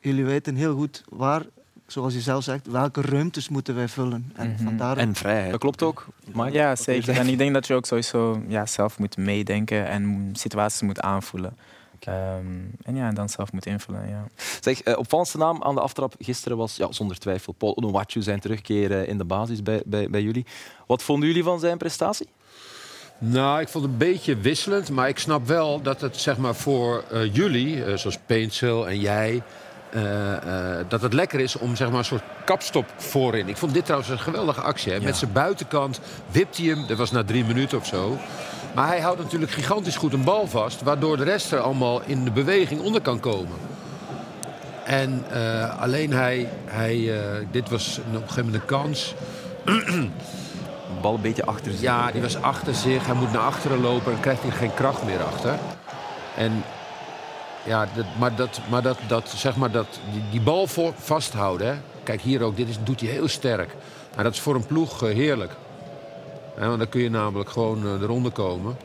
jullie weten heel goed waar, zoals je zelf zegt, welke ruimtes moeten wij vullen. En Mhm. vandaar En vrijheid. Dat klopt ook, Mike? Ja, zeker. En ik denk dat je ook sowieso ja, zelf moet meedenken en situaties moet aanvoelen. Ehm, en ja, en dan zelf moet invullen. Ja. Zeg, eh, opvallendste naam aan de aftrap gisteren was ja, zonder twijfel Paul Onuwachu zijn terugkeer in de basis bij, bij, bij jullie. Wat vonden jullie van zijn prestatie? Nou, ik vond het een beetje wisselend. Maar ik snap wel dat het zeg maar, voor eh, jullie, eh, zoals Peensel en jij... eh, dat het lekker is om zeg maar, een soort kapstop voorin. Ik vond dit trouwens een geweldige actie. Hè. Met zijn buitenkant wipt hij hem. Dat was na drie minuten of zo. Maar hij houdt natuurlijk gigantisch goed een bal vast. Waardoor de rest er allemaal in de beweging onder kan komen. En eh, alleen hij... hij dit was op een gegeven moment een kans. *clears throat* Bal een beetje achter zich. Ja, die was achter zich. Hij moet naar achteren lopen en krijgt hij geen kracht meer achter. En ja, dat, maar, dat, maar dat, dat, zeg maar dat, die, die bal voor, vasthouden. Hè. Kijk hier ook, dit is, doet hij heel sterk. Maar dat is voor een ploeg eh, heerlijk. Want dan kun je namelijk gewoon eh, eronder komen.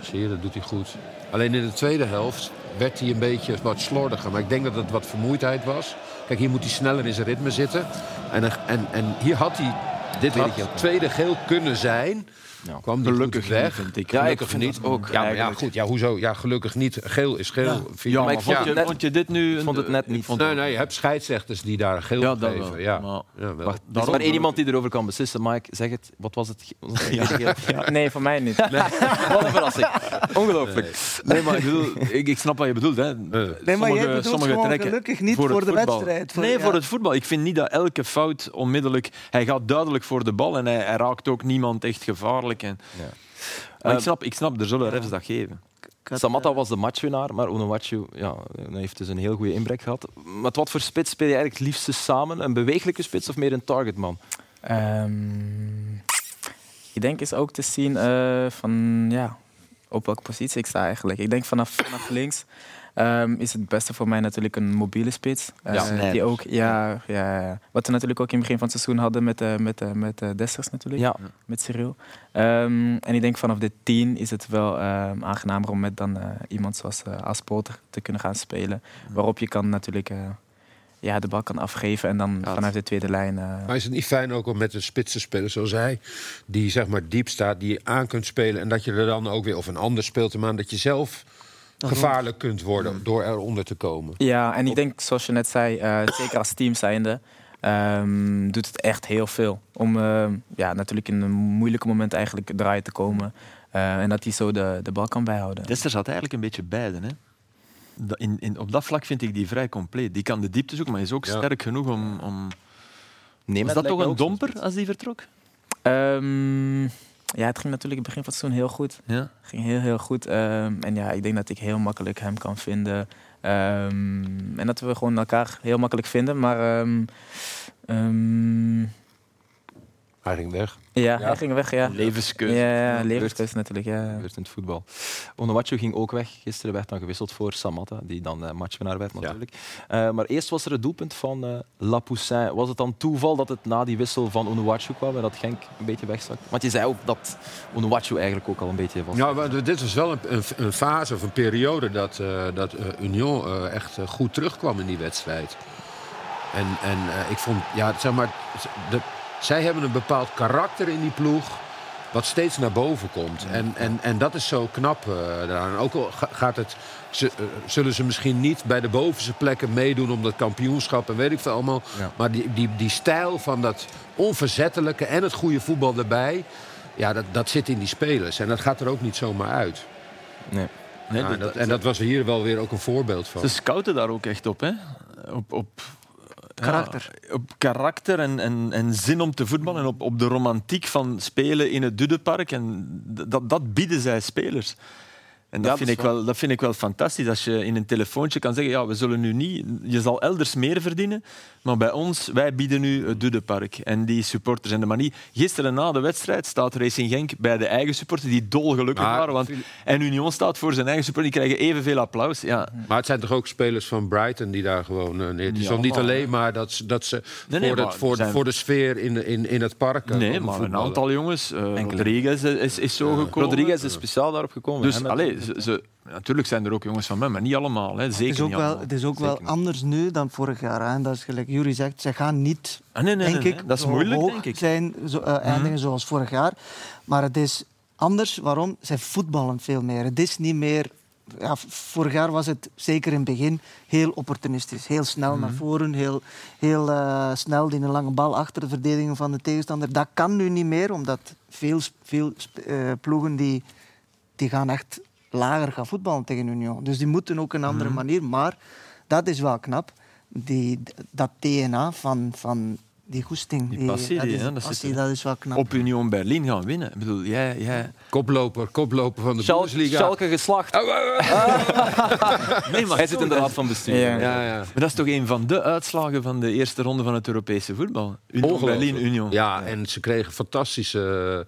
Zie je, dat doet hij goed. Alleen in de tweede helft werd hij een beetje wat slordiger. Maar ik denk dat het wat vermoeidheid was. Kijk, hier moet hij sneller in zijn ritme zitten. En, en, en hier had hij dit had tweede geel kunnen zijn. Ja. Kwam die Gelukkig goed weg. niet, vind ik. Ja, ik Gelukkig vind niet. ook, Ja, maar ja, goed. Ja, hoezo? Ja, gelukkig niet. Geel is geel. vind Ja, je. maar ik vond, Ja. je, net- vond je dit nu... Ik vond het net niet. vond- Nee, nee, je hebt scheidsrechters die daar geel Ja, geven. wel. Ja. Maar- Ja, wel. Wacht, er is maar één iemand die erover kan beslissen. Mike, zeg het. Wat was het? Nee, voor mij niet. *laughs* Wat een verrassing. Ongelooflijk. Nee, maar ik, bedoel, ik, ik snap wat je bedoelt. Hè. Nee, maar jij bedoelt gewoon trekken gelukkig niet voor de wedstrijd. Voor, nee, voor het voetbal. Ik vind niet dat elke fout onmiddellijk... Hij gaat duidelijk voor de bal en hij raakt ook niemand echt gevaarlijk. En... Ja. Maar ik, snap, ik snap, er zullen refs dat geven. Had, Samatta eh, was de matchwinnaar, maar Onuwachu ja, hij heeft dus een heel goede inbrek gehad. Met wat voor spits speel je eigenlijk het liefste samen? Een bewegelijke spits of meer een targetman? Ehm, ik denk is ook te zien eh, van ja, op welke positie ik sta eigenlijk. Ik denk vanaf, vanaf links ehm, is het beste voor mij natuurlijk een mobiele spits. Eh, Ja, die ook, ja, ja, ja. Wat we natuurlijk ook in het begin van het seizoen hadden met, eh met, eh met eh, Dessers natuurlijk, Ja, met Cyril. Ehm, en ik denk vanaf de 10 is het wel ehm, aangenamer om met dan eh, iemand zoals uh, Aspolter te kunnen gaan spelen. Waarop je kan natuurlijk eh, ja, de bal kan afgeven en dan Ja, vanuit de tweede lijn... eh, Maar is het niet fijn ook om met een spits te spelen zoals hij, die zeg maar diep staat, die je aan kunt spelen en dat je er dan ook weer, of een ander speelt hem aan, dat je zelf gevaarlijk kunt worden door eronder te komen. Ja, en ik denk, zoals je net zei, eh, *coughs* zeker als team zijnde, ehm, doet het echt heel veel. Om ehm, ja, natuurlijk in een moeilijke moment eigenlijk draaien te komen. Eh, en dat hij zo de, de bal kan bijhouden. Dester zat eigenlijk een beetje beide. Hè. In, in, op dat vlak vind ik die vrij compleet. Die kan de diepte zoeken, maar is ook Ja. sterk genoeg om... om... Was dat toch een domper als die vertrok? Ehm, ja, het ging natuurlijk in het begin van het seizoen heel goed. Ja. Ging heel, heel goed. Ehm, en ja, ik denk dat ik heel makkelijk hem kan vinden. Ehm, en dat we gewoon elkaar heel makkelijk vinden. Maar ehm, Hij ging weg. ja, Ja. hij ging weg, ja. Levenskeuze. Ja, ja levenskeuze natuurlijk, ja. gebeurt in het voetbal. Onuwachu ging ook weg. Gisteren werd dan gewisseld voor Samatta, die dan eh, matchwinnaar werd natuurlijk. Eh, maar eerst was er het doelpunt van eh Lapoussin. Was het dan toeval dat het na die wissel van Onuwachu kwam en dat Genk een beetje wegzakte? Want je zei ook dat Onuwachu eigenlijk ook al een beetje was. Ja, maar dit was wel een, een, fase of een periode dat, eh, dat Union eh, echt goed terugkwam in die wedstrijd. En, en eh, ik vond, ja, zeg maar, de, zij hebben een bepaald karakter in die ploeg. Wat steeds naar boven komt. En, en, en dat is zo knap eh daaraan. Ook al ga- gaat het, ze, eh, zullen ze misschien niet bij de bovenste plekken meedoen om dat kampioenschap en weet ik veel allemaal. Ja. Maar die, die, die stijl van dat onverzettelijke en het goede voetbal erbij. Ja, dat, dat zit in die spelers. En dat gaat er ook niet zomaar uit. Nee. Nee, Ja, dat- dat, en dat was hier wel weer ook een voorbeeld van. Ze scouten daar ook echt op, hè? Op, op Karakter. op karakter en, en, en zin om te voetballen en op, op de romantiek van spelen in het Dudepark. En dat, dat bieden zij spelers. En dat, Ja, vind dat ik wel, dat vind ik wel fantastisch. Als je in een telefoontje kan zeggen, ja, we zullen nu niet... Je zal elders meer verdienen, maar bij ons, wij bieden nu het Dudepark. En die supporters en de manier... Gisteren na de wedstrijd staat Racing Genk bij de eigen supporters, die dolgelukkig Maar- waren. Want, en Union staat voor zijn eigen supporters, die krijgen evenveel applaus. Ja. Maar het zijn toch ook spelers van Brighton die daar gewoon... eh, nee, het is Ja, niet alleen maar dat, ze- dat ze Nee, nee, voor, het, voor, zijn- voor de sfeer in, in, in het park... eh, Nee, maar een aantal jongens... eh Rodriguez is, is zo gekomen. Rodriguez is speciaal daarop gekomen. Dus Hè, met- allee, ze, ze- natuurlijk zijn er ook jongens van mij, maar niet allemaal. Hè. Zeker Het is ook niet wel, het is ook wel anders nu dan vorig jaar. Hè. En dat is gelijk Jury zegt, ze gaan niet, Ah, nee, nee, denk nee, ik, dat is moeilijk, hoog denk ik. zijn, zo, eh, eindigen zoals vorig jaar. Maar het is anders. Waarom? Zij voetballen veel meer. Het is niet meer... Ja, vorig jaar was het zeker in het begin heel opportunistisch. Heel snel naar voren, heel, heel eh, snel die een lange bal achter de verdediging van de tegenstander. Dat kan nu niet meer, omdat veel, veel eh, ploegen die, die gaan echt lager gaan voetballen tegen Union. Dus die moeten ook een andere manier. Maar dat is wel knap. Die, dat DNA van, van die goesting. Die passie, dat, die, is, hè, dat passie, zit- dat is wel knap. Op Union Berlin gaan winnen. Ik bedoel, jij... jij... Koploper, koploper van de Schalke, Bundesliga. Schalke geslacht. *laughs* *laughs* Nee, maar Hij zit in de raad van bestuur. Ja. Ja, ja. Maar dat is toch een van de uitslagen van de eerste ronde van het Europese voetbal. Union. Berlin, Union. Ja, en ze kregen fantastische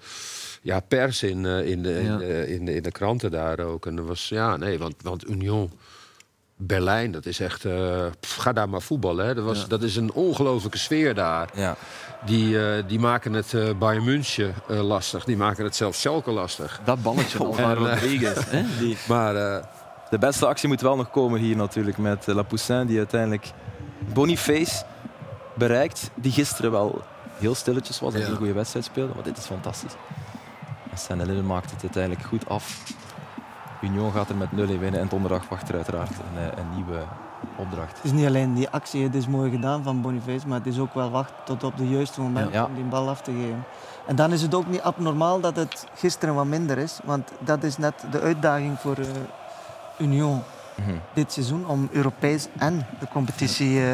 ja, pers in, eh, in, de, in, Ja. de, in, de, in de kranten daar ook. En dat was, ja, nee, want, want Union Berlijn, dat is echt... pff, ga daar maar voetballen, hè. Dat, was, Ja. dat is een ongelofelijke sfeer daar. Ja. Die, eh, die maken het eh Bayern München lastig. Die maken het zelfs Schalke lastig. Dat balletje al *laughs* van Rodriguez. hè, die... *laughs* Maar De beste actie moet wel nog komen hier natuurlijk met eh, Lapoussin, die uiteindelijk Boniface bereikt, die gisteren wel heel stilletjes was en Ja. een goede wedstrijd speelde. Maar dit is fantastisch. Lille maakt het uiteindelijk goed af. Union gaat er met 0 in winnen en donderdag wacht er uiteraard een, eh, een nieuwe opdracht. Het is niet alleen die actie, het is mooi gedaan van Boniface, maar het is ook wel wachten tot op de juiste moment Ja. om die bal af te geven. En dan is het ook niet abnormaal dat het gisteren wat minder is, want dat is net de uitdaging voor eh, Union Mhm. dit seizoen om Europees en de competitie eh,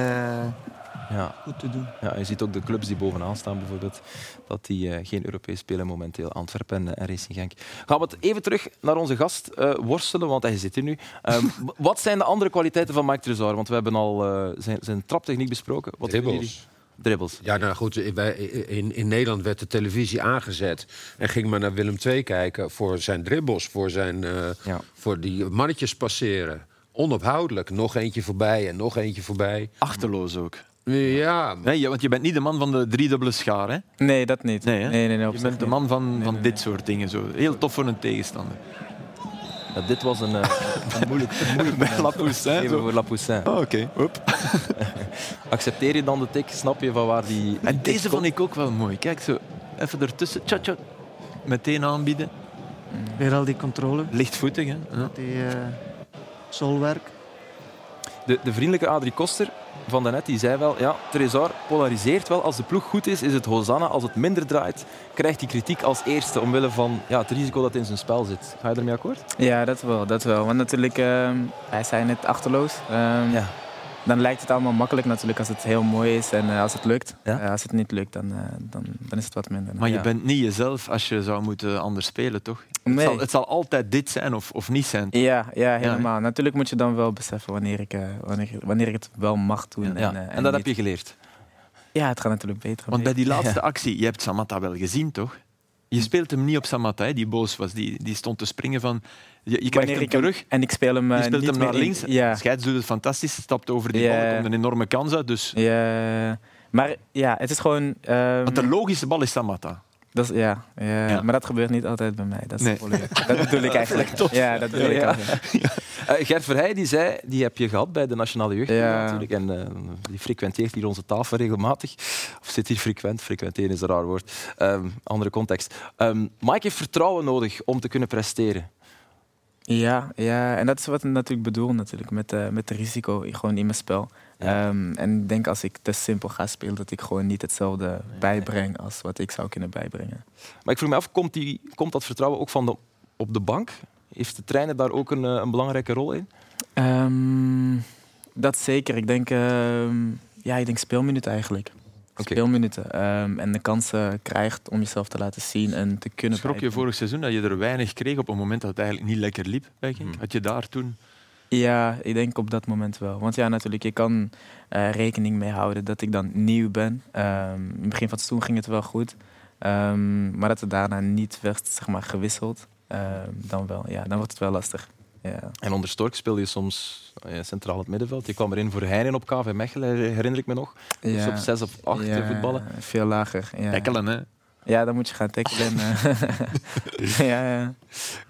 Ja. goed te doen. Ja, je ziet ook de clubs die bovenaan staan bijvoorbeeld, dat die eh, geen Europees spelen momenteel. Antwerpen en, eh, en Racing Genk. Gaan we het even terug naar onze gast eh, worstelen, want hij zit hier nu. Ehm, *laughs* wat zijn de andere kwaliteiten van Mike Trezor? Want we hebben al eh, zijn, zijn traptechniek besproken. Wat Dribbles. Ja, nou goed, wij, in, in Nederland werd de televisie aangezet. En ging maar naar Willem II kijken voor zijn dribbles, voor, zijn, eh, Ja. voor die mannetjes passeren. Onophoudelijk. Nog eentje voorbij en nog eentje voorbij. Achterloos ook. Ja, Nee, want je bent niet de man van de driedubbele schaar. Hè? Nee, dat niet. Nee, nee, nee, Je bent de man van, Nee, van nee, dit nee. soort dingen. Zo. Heel tof voor een tegenstander. Ja, dit was een, eh, een moeilijk, een moeilijk Bij moment. Lapoussin, Even zo. voor Lapoussin. Oh, Oké, Hop. *laughs* Accepteer je dan de tik? Snap je van waar die... En deze vond ik ook wel mooi. Kijk, zo even ertussen. Tja, tja. Meteen aanbieden. Weer al die controle, Lichtvoetig, hè? Ja. die eh solwerk. De, de vriendelijke Adrie Koster van daarnet die zei wel, ja, Trezor polariseert wel. Als de ploeg goed is, is het Hosanna. Als het minder draait, krijgt hij kritiek als eerste omwille van ja, het risico dat in zijn spel zit. Ga je ermee akkoord? Ja, dat wel, dat wel. Want natuurlijk, ehm, wij zijn net achterloos. Ehm, Ja. Dan lijkt het allemaal makkelijk natuurlijk als het heel mooi is en eh, als het lukt. Ja? Eh, als het niet lukt, dan, eh, dan, dan is het wat minder. Maar je Ja. bent niet jezelf als je zou moeten anders spelen, toch? Het, zal, het zal altijd dit zijn of, of niet zijn. Ja, ja, helemaal. Natuurlijk moet je dan wel beseffen wanneer ik, eh, wanneer, wanneer ik het wel mag doen. Ja. En, eh, En dat heb je geleerd. Ja, het gaat natuurlijk beter. Want bij die laatste *laughs* Ja. actie, je hebt Samatta wel gezien, toch? Je speelt hem niet op Samatta, hè, die boos was. Die, die stond te springen van... Je, je krijgt hem terug, En ik speel hem, je eh, speelt niet hem meer naar in- links. Ja. Scheids doet het fantastisch, stapt over die bal, er komt een enorme kans uit. Dus... ja. Maar ja, het is gewoon... ehm, Want de logische bal is Samatta. dat is, ja, ja, Ja. maar dat gebeurt niet altijd bij mij. Dat, is Nee. dat bedoel ik *laughs* eigenlijk. Ja, dat bedoel ik *laughs* Ja. Eh, Gert Verheij die zei, die heb je gehad bij de Nationale Jeugd Ja. natuurlijk. En eh, die frequenteert hier onze tafel regelmatig. Of zit hier frequent? Frequenteren is een raar woord. Ehm, andere context. Ehm Mike heeft vertrouwen nodig om te kunnen presteren. Ja, ja, en dat is wat ik natuurlijk bedoel natuurlijk, met, eh met de risico gewoon in mijn spel. Ja. Ehm, en ik denk als ik te simpel ga spelen, dat ik gewoon niet hetzelfde bijbreng als wat ik zou kunnen bijbrengen. Maar ik vroeg me af, komt, die, komt dat vertrouwen ook van de, op de bank? Heeft de trainer daar ook een, eh, een belangrijke rol in? Ehm, dat zeker. Ik denk, ehm, ja, ik denk speelminuut eigenlijk. Speelminuten. Ehm, en de kansen krijgt om jezelf te laten zien en te kunnen Schrok je vorig seizoen dat je er weinig kreeg op een moment dat het eigenlijk niet lekker liep bij Genk? Had je daar toen... Ja, ik denk op dat moment wel. Want ja, natuurlijk, je kan uh, rekening mee houden dat ik dan nieuw ben. Um, in het begin van het seizoen ging het wel goed. Um, maar dat het daarna niet werd zeg maar, gewisseld, dan wel. Ja, dan wordt het wel lastig. Ja. En onder Stork speelde je soms centraal het middenveld. Je kwam erin voor Heinen op KV Mechelen, herinner ik me nog. Dus ja. Dus op 6 of 8 ja, voetballen. Veel lager. Ja. Tackelen, hè? Ja, dan moet je gaan tackelen. *laughs* ja, ja.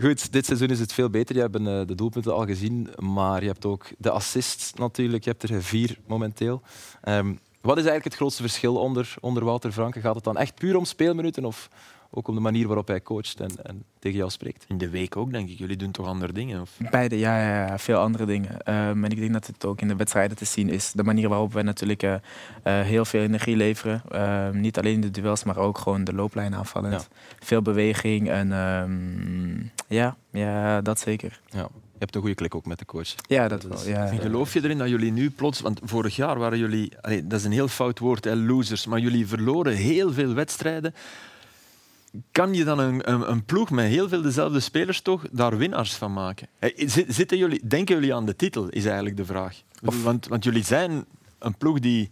Goed, dit seizoen is het veel beter. Je hebt uh, de doelpunten al gezien, maar je hebt ook de assists natuurlijk. Je hebt er vier momenteel. Um, wat is eigenlijk het grootste verschil onder, onder Wouter Franke? Gaat het dan echt puur om speelminuten of ook om de manier waarop hij coacht en, en, tegen jou spreekt. In de week ook, denk ik. Jullie doen toch andere dingen? Of? Beide, ja, ja, ja veel andere dingen. Um, en ik denk dat het ook in de wedstrijden te zien is. De manier waarop wij natuurlijk uh, uh, heel veel energie leveren. Uh, niet alleen in de duels, maar ook gewoon de looplijn aanvallend. Ja. Veel beweging en um, ja, ja, dat zeker. Ja. Je hebt een goede klik ook met de coach. Ja, dat wel. Ja. Geloof je erin dat jullie nu plots... Want vorig jaar waren jullie... Allee, dat is een heel fout woord, hè, losers. Maar jullie verloren heel veel wedstrijden kan je dan een, een, een, ploeg met heel veel dezelfde spelers toch daar winnaars van maken? Zitten jullie, denken jullie aan de titel, is eigenlijk de vraag. Of, want, want jullie zijn een ploeg die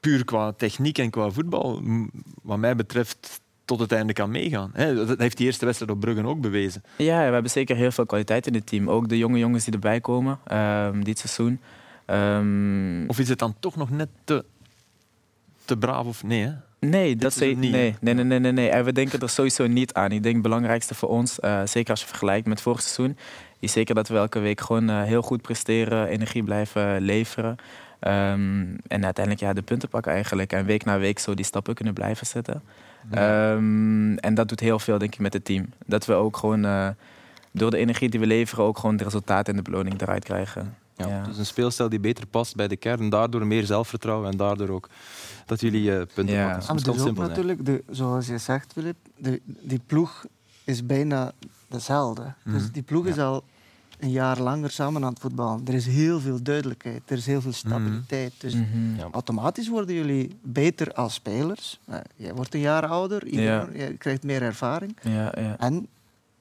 puur qua techniek en qua voetbal, wat mij betreft, tot het einde kan meegaan. Dat heeft die eerste wedstrijd op Bruggen ook bewezen. Ja, we hebben zeker heel veel kwaliteit in het team. Ook de jonge jongens die erbij komen um, dit seizoen. Um... Of is het dan toch nog net te, te braaf of nee? Hè? Nee, dat zeker niet. Nee, nee, nee, nee, nee, En we denken er sowieso niet aan. Ik denk het belangrijkste voor ons, uh, zeker als je vergelijkt met vorig seizoen, is zeker dat we elke week gewoon uh, heel goed presteren, energie blijven leveren. Um, en uiteindelijk ja, de punten pakken eigenlijk. En week na week zo die stappen kunnen blijven zetten. Ja. Um, en dat doet heel veel, denk ik, met het team. Dat we ook gewoon uh, door de energie die we leveren, ook gewoon de resultaten en de beloning eruit krijgen. Ja, ja. Dus een speelstijl die beter past bij de kern. Daardoor meer zelfvertrouwen en daardoor ook dat jullie uh, punten ja. pakken. Het is ook natuurlijk, de, zoals je zegt, Filip, de, die ploeg is bijna dezelfde. Mm -hmm. Dus die ploeg is al een jaar langer samen aan het voetballen. Er is heel veel duidelijkheid, er is heel veel stabiliteit. Dus mm -hmm. automatisch worden jullie beter als spelers. Uh, jij wordt een jaar ouder, iedereen, je krijgt meer ervaring. Ja, en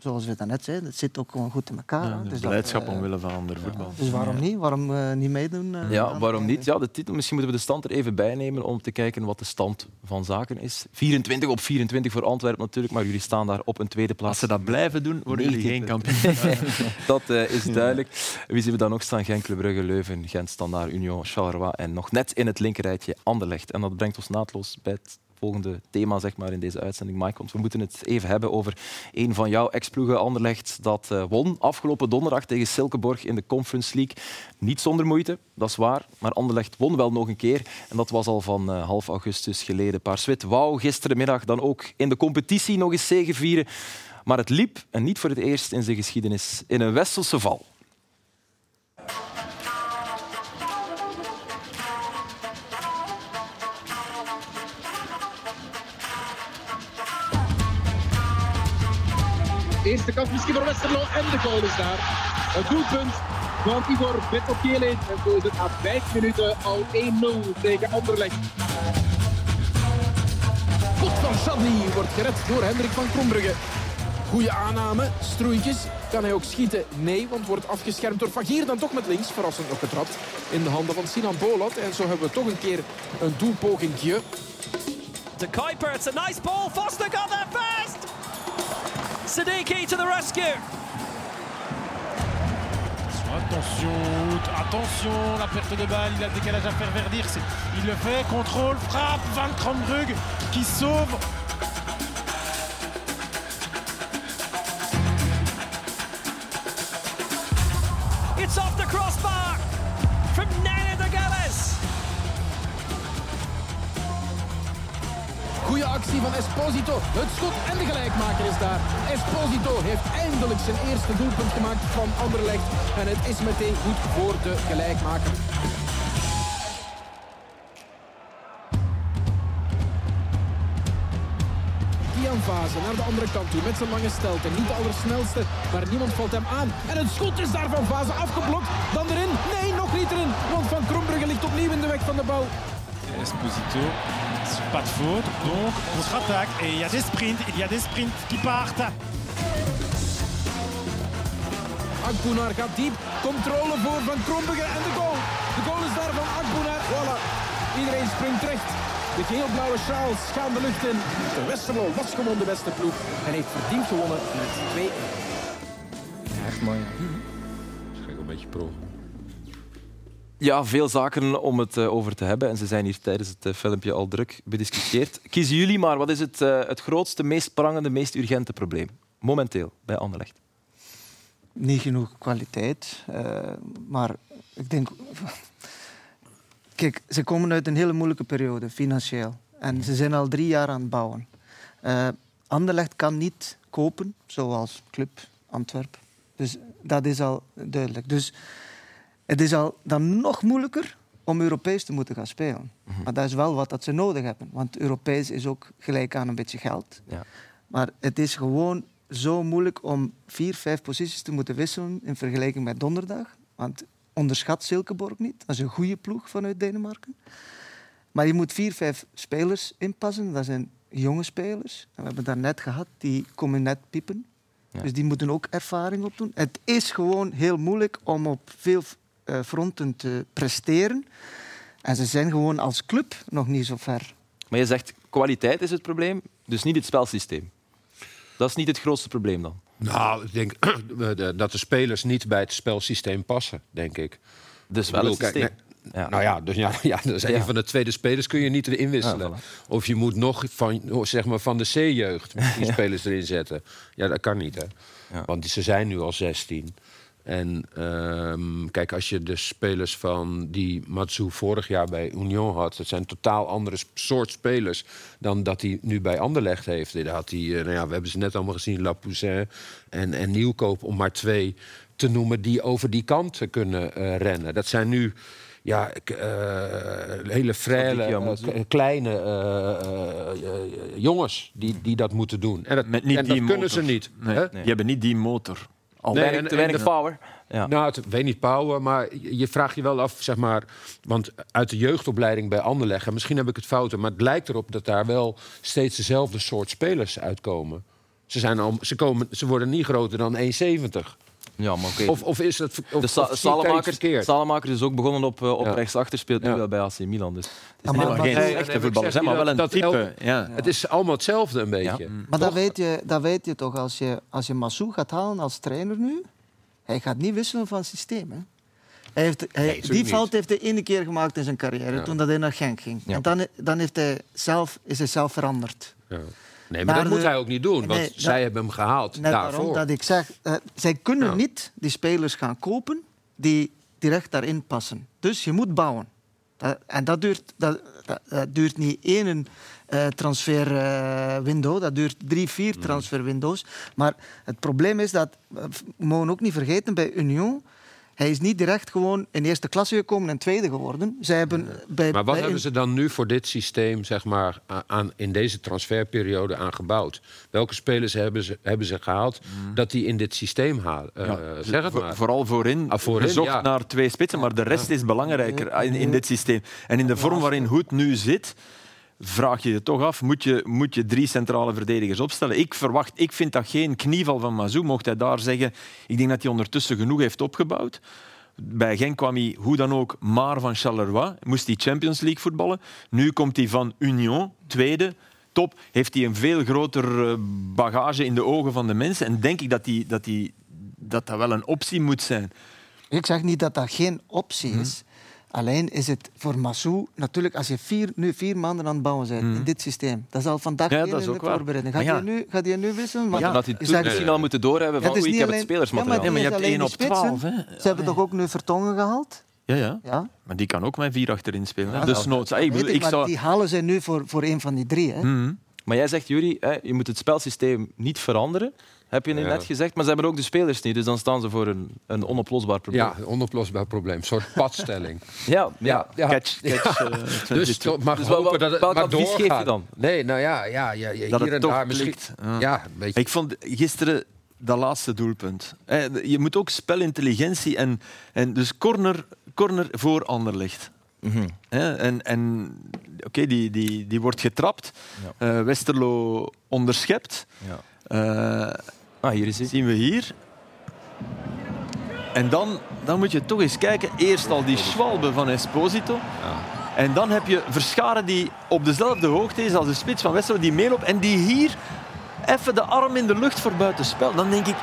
zoals we net zeiden, het zit ook gewoon goed in elkaar. Ja, dus blijdschap uh, omwille van ander voetbal. Dus waarom niet? Waarom uh, niet meedoen? Uh, ja, waarom niet? Ja, de titel, misschien moeten we de stand er even bij nemen om te kijken wat de stand van zaken is. 24 op 24 voor Antwerpen natuurlijk, maar jullie staan daar op een tweede plaats. Als ze dat blijven doen, worden jullie geen kampioen. *laughs* dat is duidelijk. Wie zien we dan nog staan? Genk, Brugge, Leuven, Gent, Standaard, Union, Charleroi en nog net in het linkerrijtje Anderlecht. En dat brengt ons naadloos bij het volgende thema zeg maar, in deze uitzending, Mike. Want we moeten het even hebben over een van jouw ex-ploegen, Anderlecht, dat uh, won afgelopen donderdag tegen Silkeborg in de Conference League. Niet zonder moeite, dat is waar, maar Anderlecht won wel nog een keer. En dat was al van uh, half augustus geleden. Paarswit wou gisterenmiddag dan ook in de competitie nog eens zegevieren. Maar het liep, en niet voor het eerst in zijn geschiedenis, in een Westelse val. Eerste kans misschien voor Westerlo en de goal is daar. Het doelpunt van Igor Betokele. En zo is het na vijf minuten al 1-0 tegen Anderlecht. Goed van Chadli wordt gered door Hendrik van Krombrugge. Goede aanname, stroeitjes. Kan hij ook schieten? Nee, want wordt afgeschermd door Fagier. Dan toch met links, verrassend nog getrapt. In de handen van Sinan Bolat. En zo hebben we toch een keer een doelpogingje. De Kuiper, it's a nice ball. Foster got there first. Siddiqui to the rescue. Attention, attention, la perte de balle, il a le décalage à faire verdir. Il le fait, contrôle, frappe, Van Krombrug qui sauve. Van Esposito. Het schot en de gelijkmaker is daar. Esposito heeft eindelijk zijn eerste doelpunt gemaakt van Anderlecht. En het is meteen goed voor de gelijkmaker. Vaze naar de andere kant toe met zijn lange stelte. Niet de allersnelste, maar niemand valt hem aan. En het schot is daar van Vaze afgeblokt. Dan erin. Nee, nog niet erin. Want Van Krombrugge ligt opnieuw in de weg van de bal. Esposito, pas de faute, donc contre-attaque. Et il y a des sprints, il y a des sprints qui partent. Akbunar gaat diep. Controle voor Van Krombergen en de goal. De goal is daar van Akbunar. Voilà. Iedereen springt recht. De geel-blauwe sjaals gaan de lucht in. De Westerlo was gewoon de beste ploeg en heeft verdiend gewonnen met 2-1. Ja, echt mooi. Misschien een beetje pro. Ja, veel zaken om het eh, over te hebben. En ze zijn hier tijdens het eh, filmpje al druk bediscussieerd. Kiezen jullie maar, wat is het, eh, het grootste, meest prangende, meest urgente probleem? Momenteel, bij Anderlecht. Niet genoeg kwaliteit. maar ik denk... Kijk, ze komen uit een hele moeilijke periode, financieel. En ze zijn al drie jaar aan het bouwen. Anderlecht kan niet kopen, zoals Club Antwerp. Dus dat is al duidelijk. Dus het is al dan nog moeilijker om Europees te moeten gaan spelen. Maar dat is wel wat dat ze nodig hebben. Want Europees is ook gelijk aan een beetje geld. Ja. Maar het is gewoon zo moeilijk om vier, vijf posities te moeten wisselen in vergelijking met donderdag. Want onderschat Silkeborg niet. Dat is een goede ploeg vanuit Denemarken. Maar je moet vier, vijf spelers inpassen. Dat zijn jonge spelers. En we hebben daar net gehad, die komen net piepen. Ja. Dus die moeten ook ervaring opdoen. Het is gewoon heel moeilijk om op veel fronten te presteren. En ze zijn gewoon als club nog niet zo ver. Maar je zegt kwaliteit is het probleem, dus niet het spelsysteem. Dat is niet het grootste probleem dan. Nou, ik denk *clears throat* dat de spelers niet bij het spelsysteem passen, denk ik. Dus wel het systeem. Ja. Nou ja, dus ja, *laughs* ja dat is Ja. een van de tweede spelers kun je niet erin wisselen. Ja, Of je moet nog van, oh, zeg maar van de C-jeugd die *laughs* spelers erin zetten. Ja, dat kan niet, hè. Ja. Want ze zijn nu al 16. En ehm, kijk, als je de spelers van die Matsu vorig jaar bij Union had... dat zijn totaal andere soort spelers dan dat hij nu bij Anderlecht heeft. Daar had hij, eh, nou ja, we hebben ze net allemaal gezien, Lapoussin en, en Nieuwkoop... om maar twee te noemen die over die kant kunnen eh, rennen. Dat zijn nu ja, eh, hele k- kleine jongens die, die dat moeten doen. En dat, Met niet en die dat kunnen ze niet. Nee, hè? Die hebben niet die motor. Al Nee, weinig, en- power. Ja. Nou, het, weet niet power, maar je je vraagt je wel af, zeg maar... Want uit de jeugdopleiding bij Anderlecht, en misschien heb ik het fouten... maar het lijkt erop dat daar wel steeds dezelfde soort spelers uitkomen. Ze, zijn al, ze, komen, ze worden niet groter dan 1,70. Ja, maar oké. Of, of is dat of, de Sa- of? Salamakers is ook begonnen op, eh, op Ja. rechtsachter, speelt nu Ja. wel bij AC Milan. Dus het is Ja, maar- geen Nee, Geen nee, echte ik voetballers, zeg hè, maar wel een dat- type. ja. Het is allemaal hetzelfde een beetje. Maar dat weet, je, dat weet je toch als je, als je Massou gaat halen als trainer nu. Hij gaat niet wisselen van systeem. Hè? Hij heeft, hij, Nee, die niet. fout heeft hij één keer gemaakt in zijn carrière, Ja. toen dat hij naar Genk ging. Ja. En dan, dan heeft hij zelf, is hij zelf veranderd. Ja. Nee, maar Maar dat moet de- hij ook niet doen, want Nee, dat- zij hebben hem gehaald Net daarvoor. daarom dat ik zeg, eh, zij kunnen Ja. niet die spelers gaan kopen die direct daarin passen. Dus je moet bouwen. Dat- en dat duurt, dat, duurt niet één eh transfer eh, window, dat duurt drie, vier Mm. transfer windows. Maar het probleem is dat, eh, we mogen ook niet vergeten, bij Union, hij is niet direct gewoon in eerste klasse gekomen en tweede geworden. Zij hebben bij, Maar wat bij hebben ze dan nu voor dit systeem zeg maar, aan, in deze transferperiode aangebouwd? Welke spelers hebben ze, hebben ze gehaald dat die in dit systeem halen? Eh, Ja, zeg het maar. Vooral voorin, Ah, voorin, gezocht ja. naar twee spitsen, maar de rest is belangrijker in, in dit systeem. En in de vorm waarin Hoed nu zit, vraag je je toch af, moet je, moet je drie centrale verdedigers opstellen? Ik verwacht, ik vind dat geen knieval van Mazou, mocht hij daar zeggen. Ik denk dat hij ondertussen genoeg heeft opgebouwd. Bij Genk kwam hij hoe dan ook maar van Charleroi. Moest hij Champions League voetballen. Nu komt hij van Union, tweede. Top. Heeft hij een veel groter eh, bagage in de ogen van de mensen. En denk ik dat hij, dat, hij, dat dat wel een optie moet zijn. Ik zeg niet dat dat geen optie is. Alleen is het voor Massou, natuurlijk, als je vier, nu vier maanden aan het bouwen bent in dit systeem, dat is al vandaag Ja, dat is de voorbereiding. Gaat je nu, gaat je nu wisselen? Want dat hij toen misschien al moeten doorhebben van oei, ik heb het spelersmateriaal. Ja, maar, je hebt één op. 12, hè. Ze hebben toch ook nu Vertongen gehaald? Ja, ja. Ja. Maar die kan ook met vier achterin spelen. Ja, dus noods. Ik, bedoel, ik, zou... die halen ze nu voor, voor een van die drie. Hè? Mhm. Maar jij zegt, Jury, je moet het spelsysteem niet veranderen. Heb je Ja. net gezegd, maar ze hebben ook de spelers niet. Dus dan staan ze voor een, een onoplosbaar probleem. Ja, een onoplosbaar probleem. Een soort padstelling. *laughs* ja, ja. ja. Catch, catch, eh, *laughs* Dus 22. toch mag Dus hopen dat het maar geef je dan? Nee, nou ja, ja, ja, ja Dat hier en daar misschien. klikt. Ja. Een beetje. Ik vond gisteren dat laatste doelpunt. Hè, Je moet ook spelintelligentie en, en dus corner, corner voor Mhm. En en oké, die, die, die wordt getrapt. Ja. Eh, Westerlo onderschept. Ja. Eh, Ah, hier is hij. zien we hier. En dan, dan moet je toch eens kijken. Eerst al die schwalbe van Esposito. En dan heb je Verscharen die op dezelfde hoogte is als de spits van Westerlo, die meeloopt. En die hier even de arm in de lucht voor buitenspel. Dan denk ik,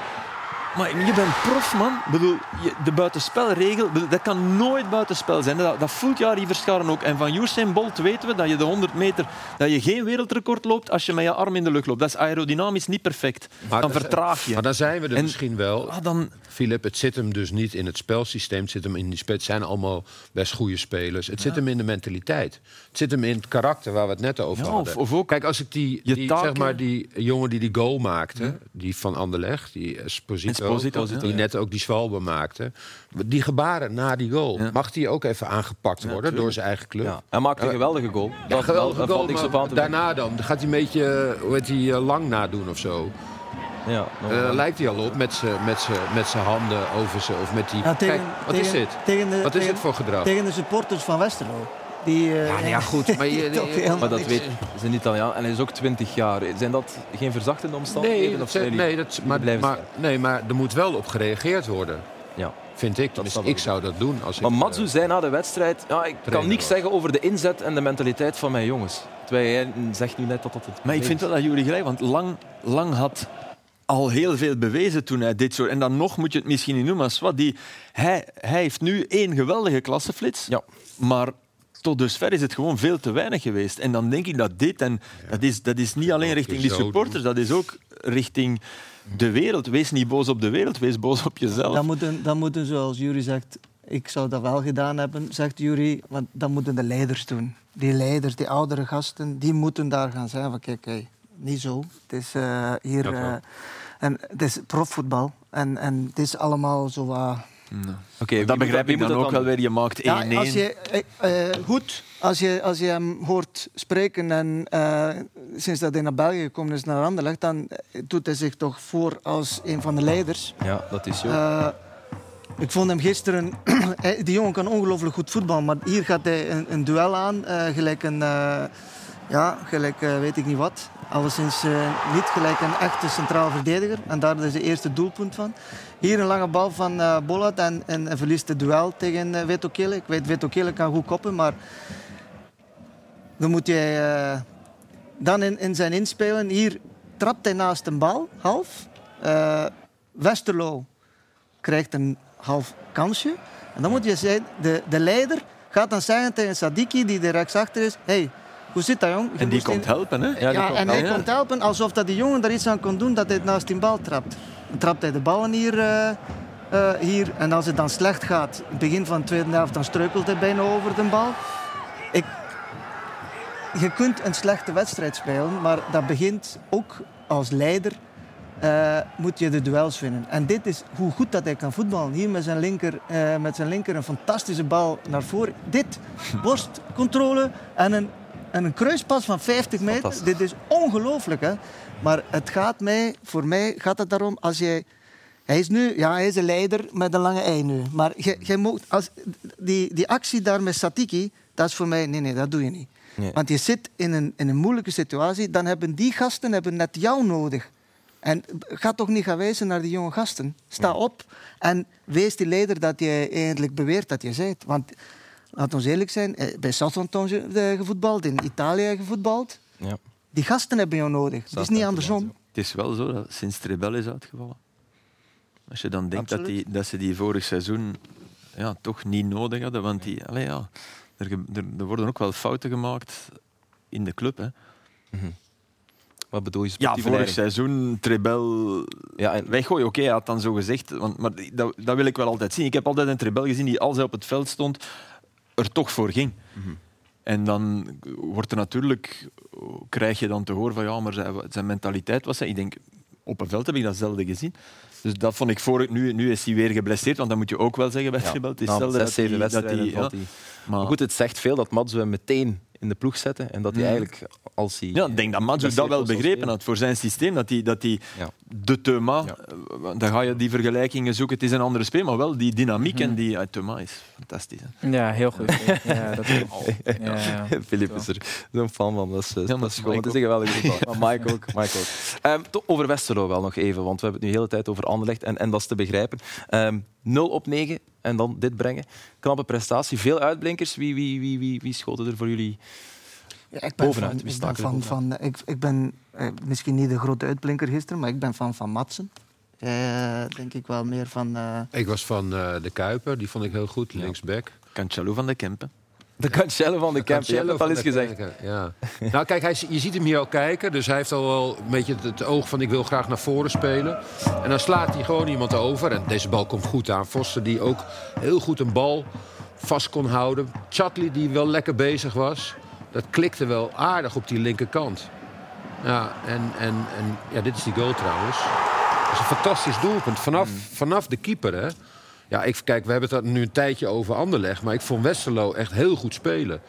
maar je bent prof, man. Ik bedoel, de buitenspelregel, dat kan nooit buitenspel zijn. Dat, dat voelt Jari Verscharen ook. En van Usain Bolt weten we dat je de 100 meter dat je geen wereldrecord loopt als je met je arm in de lucht loopt. Dat is aerodynamisch niet perfect. dan vertraag je. Maar dan zijn we er En- misschien wel. Ah, dan, Philip, het zit hem dus niet in het spelsysteem. Het zit hem in die spits. Zijn allemaal best goede spelers. Het zit hem in de mentaliteit. Het zit hem in het karakter waar we het net over Ja, hadden. of- of ook Kijk, als ik die, die, taken- zeg maar, die jongen die die goal maakte, die van Anderlecht, die Esposito, Esposito, die net ook die zwalbe maakte, die gebaren na die goal, mag die ook even aangepakt worden door zijn eigen club? Ja. Hij maakt een geweldige goal. Dat, geweldige goal, daarna dan gaat hij een beetje, hoe heet die, eh, lang nadoen of zo. Ja, Eh, lijkt hij al op met zijn met met handen over ze of met die. Ja, tegen- Kijk, wat is dit? tegen de- wat is tegen- dit voor gedrag? Tegen de supporters van Westerlo. Die, eh, Ja, nee, ja, goed, *laughs* maar je- Maar dat weet is een Italiaan en hij is ook 20 jaar. Zijn dat geen verzachtende omstandigheden? Nee, of dat, zijn nee, dat, maar, blijven maar, staan? nee, maar er moet wel op gereageerd worden, Ja. vind ik. Snap ik zou dat doen als Maar ik. Matsu zei na de wedstrijd, ja, ik kan niks was. zeggen over de inzet en de mentaliteit van mijn jongens. Terwijl jij zegt nu net dat dat het Maar ik vind wel dat jullie gelijk, want Lang, Lang had al heel veel bewezen toen hij dit soort... En dan nog moet je het misschien niet noemen, maar wat die, hij, hij heeft nu één geweldige klasseflits, Ja. maar tot dusver is het gewoon veel te weinig geweest. En dan denk ik dat dit, en dat, is, dat is niet alleen richting die supporters, dat is ook richting de wereld. Wees niet boos op de wereld, wees boos op jezelf. Dan moeten, dan moeten, zoals Jury zegt, ik zou dat wel gedaan hebben, zegt Jury, want dan moeten de leiders doen. Die leiders, die oudere gasten, die moeten daar gaan zijn van kijk, kijk, niet zo. Het is eh, hier... Eh, en het is profvoetbal. En, en het is allemaal zo wat... Oké, dat begrijp ik dan ook wel weer. Je maakt 1-1. Ja, als je, eh, goed, als je, als je hem hoort spreken en eh, sinds dat hij naar België gekomen is naar Anderlecht, dan doet hij zich toch voor als een van de leiders. Ja, dat is zo. Eh, ik vond hem gisteren... *clears throat* die jongen kan ongelooflijk goed voetballen, maar hier gaat hij een, een duel aan, eh, gelijk een... eh, ja, gelijk eh, weet ik niet wat. Alleszins eh, niet gelijk een echte centraal verdediger. En daar is het eerste doelpunt van. Hier een lange bal van eh Bollat en, en, hij verliest het duel tegen Veto Kele. Ik weet, Veto Kele kan goed koppen, maar dan moet eh, dan in, in zijn inspelen. Hier trapt hij naast een bal, half. Westerlo krijgt een half kansje. En dan moet je zeggen, de, de leider gaat dan zeggen tegen Sadiki, die er rechtsachter is... Hey, hoe zit dat, jong? Je En die komt in- helpen, hè? Ja, die komt en hij komt helpen alsof dat die jongen daar iets aan kon doen dat hij naast die bal trapt. Dan trapt hij de ballen hier, eh, eh, hier. En als het dan slecht gaat, het begin van de tweede helft, dan struikelt hij bijna over de bal. Ik, je kunt een slechte wedstrijd spelen, maar dat begint ook als leider. eh, moet je de duels winnen. En dit is hoe goed dat hij kan voetballen. Hier met zijn linker, eh, met zijn linker een fantastische bal naar voren. Dit, borstcontrole en een, en een kruispas van 50 meter. Dit is ongelooflijk. Hè? Maar het gaat mij, voor mij gaat het daarom als jij... Hij is nu, ja, hij is een leider met een lange ei nu. Maar jij, jij moet, als, die, die actie daar met Satiki, dat is voor mij... Nee, nee, dat doe je niet. Nee. Want je zit in een, in een moeilijke situatie. Dan hebben die gasten hebben net jou nodig. En ga toch niet gaan wijzen naar die jonge gasten. Sta op en wees die leider dat je eigenlijk beweert dat je bent. Want laat ons eerlijk zijn, eh, bij Southampton eh, gevoetbald, in Italië gevoetbald. Ja. Die gasten hebben jou nodig. Het is niet andersom. Het is wel zo dat sinds Trebel is uitgevallen. Als je dan denkt dat, die, dat ze die vorig seizoen ja, toch niet nodig hadden. Want die, allee, ja, er, er, er worden ook wel fouten gemaakt in de club. Hè. Wat bedoel je? Ja, vorig seizoen Trebel Ja, en, weggooien. Oké, hij had dan zo gezegd. Want, maar dat, dat wil ik wel altijd zien. Ik heb altijd een Trebel gezien die als hij op het veld stond, er toch voor ging. En dan wordt er natuurlijk, krijg je dan te horen van ja, maar zijn, zijn mentaliteit was hij. Ik denk, op een veld heb ik dat zelden gezien. Dus dat vond ik voor. Nu, nu is hij weer geblesseerd, want dat moet je ook wel zeggen bij ja. Het is zelden zes, dat hij- dat ja. Maar goed, het zegt veel dat Matsu hem meteen in de ploeg zetten. En dat hij Mm. eigenlijk, als hij... Ja, ik denk dat Matsu dat wel begrepen had voor zijn systeem. Dat hij, dat hij Ja. de Thuma, eh, dan ga je die vergelijkingen zoeken. Het is een andere speel, maar wel die dynamiek en die uh, Thuma is fantastisch. Hè. Ja, heel goed. *laughs* Ja, dat. Ja, ja. *laughs* Filip is er zo'n fan van. Dat is, eh, dat is gewoon, het is een geweldige. Maar *laughs* Mike ook. Mike ook. Ehm, to- over Westerlo wel nog even, want we hebben het nu de hele tijd over Anderlecht en, en dat is te begrijpen. Ehm 0 op 9 en dan dit brengen. Knappe prestatie, veel uitblinkers. Wie, wie, wie, wie, wie schoten er voor jullie Ja, ik ben bovenuit? Van, ik, ben van, van, ik, ik ben eh, misschien niet de grote uitblinker gisteren, maar ik ben van Van Matsen. Eh, denk ik wel meer van... eh, Ik was van eh, de Kuiper, die vond ik heel goed, linksback. Cancelo van de Kempen. De Cancelo van de Kemp, je hebt het al eens de gezegd. Ja. nou, kijk, hij, je ziet hem hier al kijken. Dus hij heeft al wel een beetje het, het oog van ik wil graag naar voren spelen. En dan slaat hij gewoon iemand over. En deze bal komt goed aan. Vossen die ook heel goed een bal vast kon houden. Chatley die wel lekker bezig was. Dat klikte wel aardig op die linkerkant. Ja, en, en, en ja, dit is die goal trouwens. Dat is een fantastisch doelpunt. Vanaf, vanaf de keeper, hè. Ja, ik, kijk, we hebben het nu een tijdje over Anderlecht. Maar ik vond Westerlo echt heel goed spelen.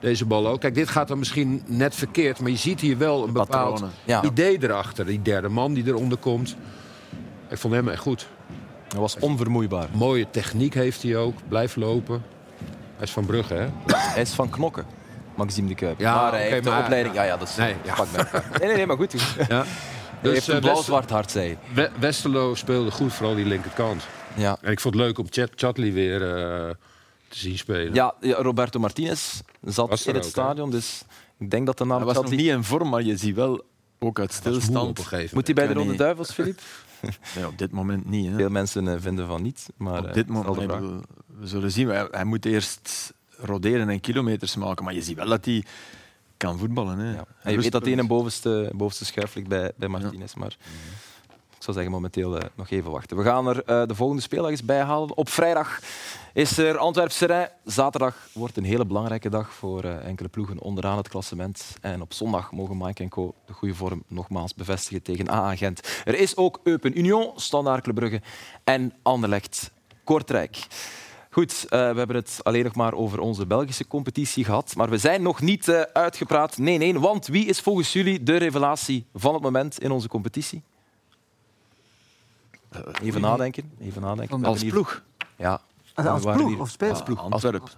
Deze bal ook. Kijk, dit gaat dan misschien net verkeerd. Maar je ziet hier wel een bepaald. Ja. idee erachter. Die derde man die eronder komt. Ik vond hem echt goed. Dat was onvermoeibaar. Mooie techniek heeft hij ook. Blijft lopen. Hij is van Brugge, hè? Hij is van Knokken, Maxime de Kuip. Ja, maar hij heeft de maar- opleiding... Ja, ja, dat is... Nee, ja. *laughs* Nee, nee, nee, maar goed. Ja. Hij Dus, heeft eh, een Wester- blauw-zwart hart, zei hij. We- Westerlo speelde goed, vooral die linkerkant. Ja. En ik vond het leuk om Chat Chatley weer eh, te zien spelen. Ja, ja, Roberto Martinez zat in het ook, stadion, dus ik denk dat de naam Hij was nog niet in vorm, maar je ziet wel ook uit stilstand. op een gegeven Moet hij bij de niet. Duivels, Filip? *laughs* Nee, op dit moment niet. Hè. Veel mensen eh, vinden van niet, maar op eh, dit moment, we zullen zien. Hij, hij moet eerst roderen en kilometers maken, maar je ziet wel dat hij kan voetballen. Hè. Ja. En je weet dat hij in een bovenste, bovenste schuif ligt bij, bij Martinez, maar zou zeggen momenteel eh, nog even wachten. We gaan er eh, de volgende speeldag eens bij halen. Op vrijdag is er Antwerpse Rij. Zaterdag wordt een hele belangrijke dag voor eh, enkele ploegen onderaan het klassement. En op zondag mogen Mike en Co de goede vorm nogmaals bevestigen tegen AA Gent. Er is ook Eupen Union, Standaard Club Brugge en Anderlecht Kortrijk. Goed, we hebben het alleen nog maar over onze Belgische competitie gehad. Maar we zijn nog niet uitgepraat. Nee, nee, want wie is volgens jullie de revelatie van het moment in onze competitie? Even nadenken. Even nadenken. Als ploeg. Ja. als ploeg hier- of speler? Als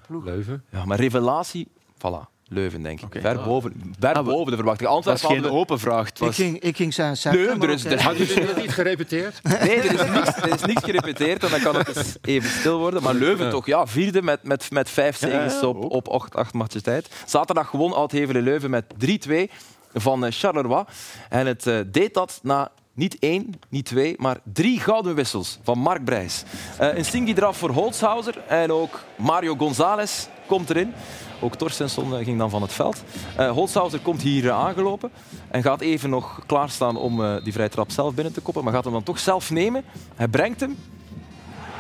ploeg. Leuven. Ja, maar revelatie, voilà. Leuven, denk ik. Ver, boven, ver Ah, boven de verwachting. Dat is Antwerpen geen hadden we- open vraag. Het Ik was, ging, ik ging zijn maar er is- er- dit niet gerepeteerd? *laughs* Nee, er is, niks, er is niks gerepeteerd en dan kan het eens even stil worden. Maar Leuven toch, ja, vierde met, met, met vijf zegens op, ook. op acht, acht tijd. Zaterdag won Oud-Hevelen Leuven met 3-2 van eh, Charleroi. En het eh, deed dat na niet één, niet twee, maar drie gouden wissels van Mark Brijs. Eh een stinky draf voor Holzhauser en ook Mario González komt erin. Ook Torstensson eh, ging dan van het veld. Eh Holzhauser komt hier aangelopen en gaat even nog klaarstaan om die vrije trap zelf binnen te koppen, maar gaat hem dan toch zelf nemen. Hij brengt hem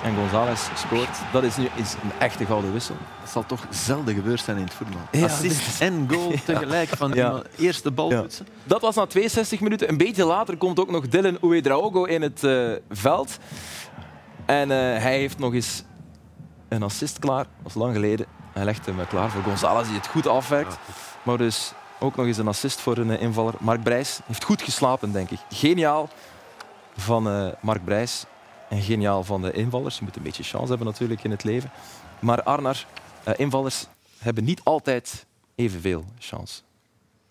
en González scoort. Dat is nu is een echte gouden wissel. dat zal toch zelden gebeurd zijn in het voetbal. Ja, Assist en goal *laughs* tegelijk van Ja. iemand. eerste bal Ja. Dat was na 62 minuten. Een beetje later komt ook nog Dylan Uedraogo in het eh, veld. En eh, hij heeft nog eens een assist klaar. Dat was lang geleden. Hij legt hem eh, klaar voor González, die het goed afwerkt. Maar dus ook nog eens een assist voor een invaller. Mark Brijs heeft goed geslapen, denk ik. Geniaal van eh, Mark Brijs. En geniaal van de invallers. Je moet een beetje chance hebben natuurlijk in het leven. Maar Arnar, eh, invallers hebben niet altijd evenveel chance.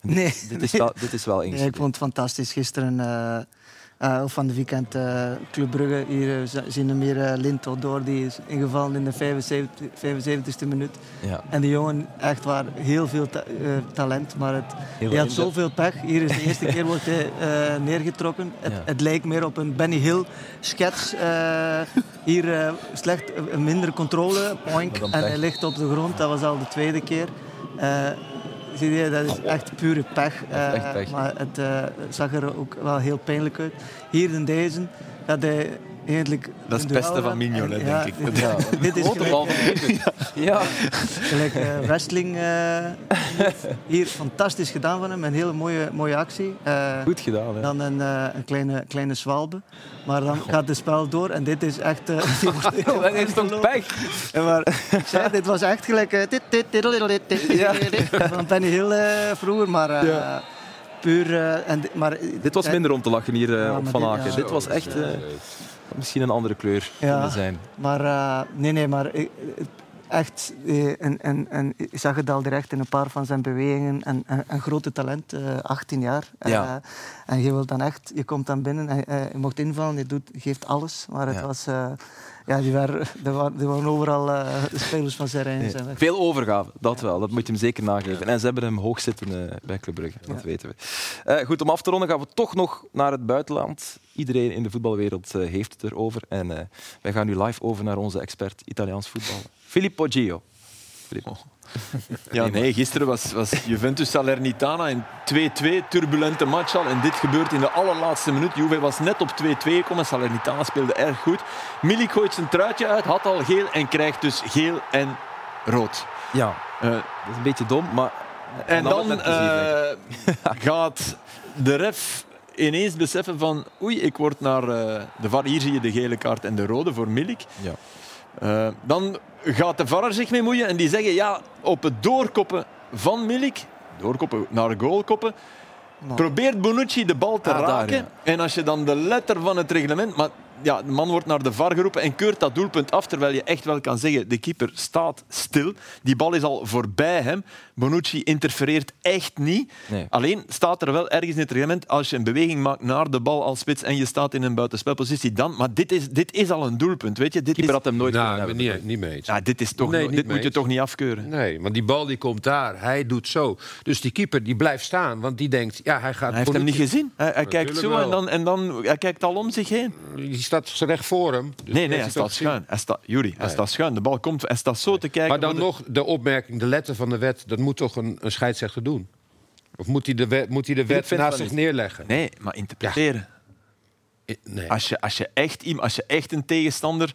En Nee, Dit is wel, dit is wel Nee, ik vond het fantastisch. Gisteren eh, of van de weekend eh Club Brugge. Hier eh, zien we meer eh, Linto door. Die is ingevallen in de 75, 75ste minuut. Ja. En die jongen, echt waar, heel veel ta- talent. Maar het, Heel hij had zoveel pech. Hier is de *laughs* eerste keer wordt hij neergetrokken. Het, Ja. het lijkt meer op een Benny Hill sketch. Hier slecht, minder controle. Oink, Maar dan en hij ligt op de grond. Dat was al de tweede keer. Eh, zie je, dat is echt pure pech. Echt Eh, pech. maar het eh, zag er ook wel heel pijnlijk uit. Hier in deze, dat hij eigenlijk... Dat is het beste van. Mignolet, En denk ja, ik. *laughs* Dit, Ja, *laughs* dit is grote gelijk, bal van keeper. Ja. gelijk eh, wrestling. eh, hier, fantastisch gedaan van hem. Een hele mooie, mooie actie. Eh, Goed gedaan. Hè. dan een, eh, een kleine, kleine zwalbe. Maar dan gaat het spel door en dit is echt... Eh, *laughs* Dat is toch pech? *laughs* Dit was echt gelijk... Eh, dit, dit, dit, dit, dit, dit, Van Penny Hill vroeger, maar... Eh, puur, en, maar, dit was minder om te lachen hier op Van Aken. Dit, was echt... Misschien een andere kleur ja, zijn. Maar nee, nee, maar echt, eh, en, en, en ik zag het al direct in een paar van zijn bewegingen. En, en, een grote talent, eh 18 jaar. Eh, Ja. en je wilt dan echt, je komt dan binnen en eh, je mocht invallen, je doet, geeft alles. Maar het Ja. was, eh, ja, die waren, *laughs* er waren, er waren overal eh, de spelers van zijn weg. Veel overgave, dat wel. Dat moet je hem zeker nageven. En ze hebben hem hoog zitten eh, bij Club Brugge, dat weten we. Eh, goed, om af te ronden gaan we toch nog naar het buitenland. Iedereen in de voetbalwereld eh, heeft het erover. En eh, wij gaan nu live over naar onze expert Italiaans voetbal, Filippo Gio. Filippo. Ja, nee, gisteren was, was Juventus Salernitana in 2-2, turbulente match al. En dit gebeurt in de allerlaatste minuut. Juve was net op 2-2 gekomen. Salernitana speelde erg goed. Milik gooit zijn truitje uit, had al geel en krijgt dus geel en rood. Ja, Eh, dat is een beetje dom, maar... en dan plezier, eh, *laughs* gaat de ref ineens beseffen van oei, ik word naar eh, de VAR. Hier zie je de gele kaart en de rode voor Milik. Ja. Eh, dan gaat de VAR er zich mee moeien en die zeggen ja, op het doorkoppen van Milik, doorkoppen naar goal koppen, Nou. probeert Bonucci de bal te Ah, daar, raken. ja. En als je dan de letter van het reglement... Maar ja, de man wordt naar de VAR geroepen en keurt dat doelpunt af, terwijl je echt wel kan zeggen, de keeper staat stil. Die bal is al voorbij hem. Bonucci interfereert echt niet. Nee. Alleen staat er wel ergens in het reglement, als je een beweging maakt naar de bal als spits en je staat in een buitenspelpositie, dan... Maar dit is, dit is al een doelpunt, weet je. Dit keeper is, had hem nooit Nou, kunnen ik ben hebben. niet, niet mee eens. ja, dit is toch, Nee, no- dit moet je toch niet afkeuren. Nee, want die bal die komt daar, hij doet zo. Dus die keeper die blijft staan, want die denkt, ja, hij gaat... Hij heeft hem niet gezien. Hij, hij kijkt zo en dan, en dan hij kijkt al om zich heen. Die staat recht voor hem. Dus Nee, nee, hij staat schuin. Hij staat, Juri, hij Nee. staat schuin. De bal komt, hij staat zo te kijken. Maar dan de- nog de opmerking, de letter van de wet, dat moet toch een, een scheidsrechter doen? Of moet hij de wet, moet hij de wet naast zich niet. neerleggen? Nee, maar interpreteren. Nee. Als, je, als, je echt, als je echt een tegenstander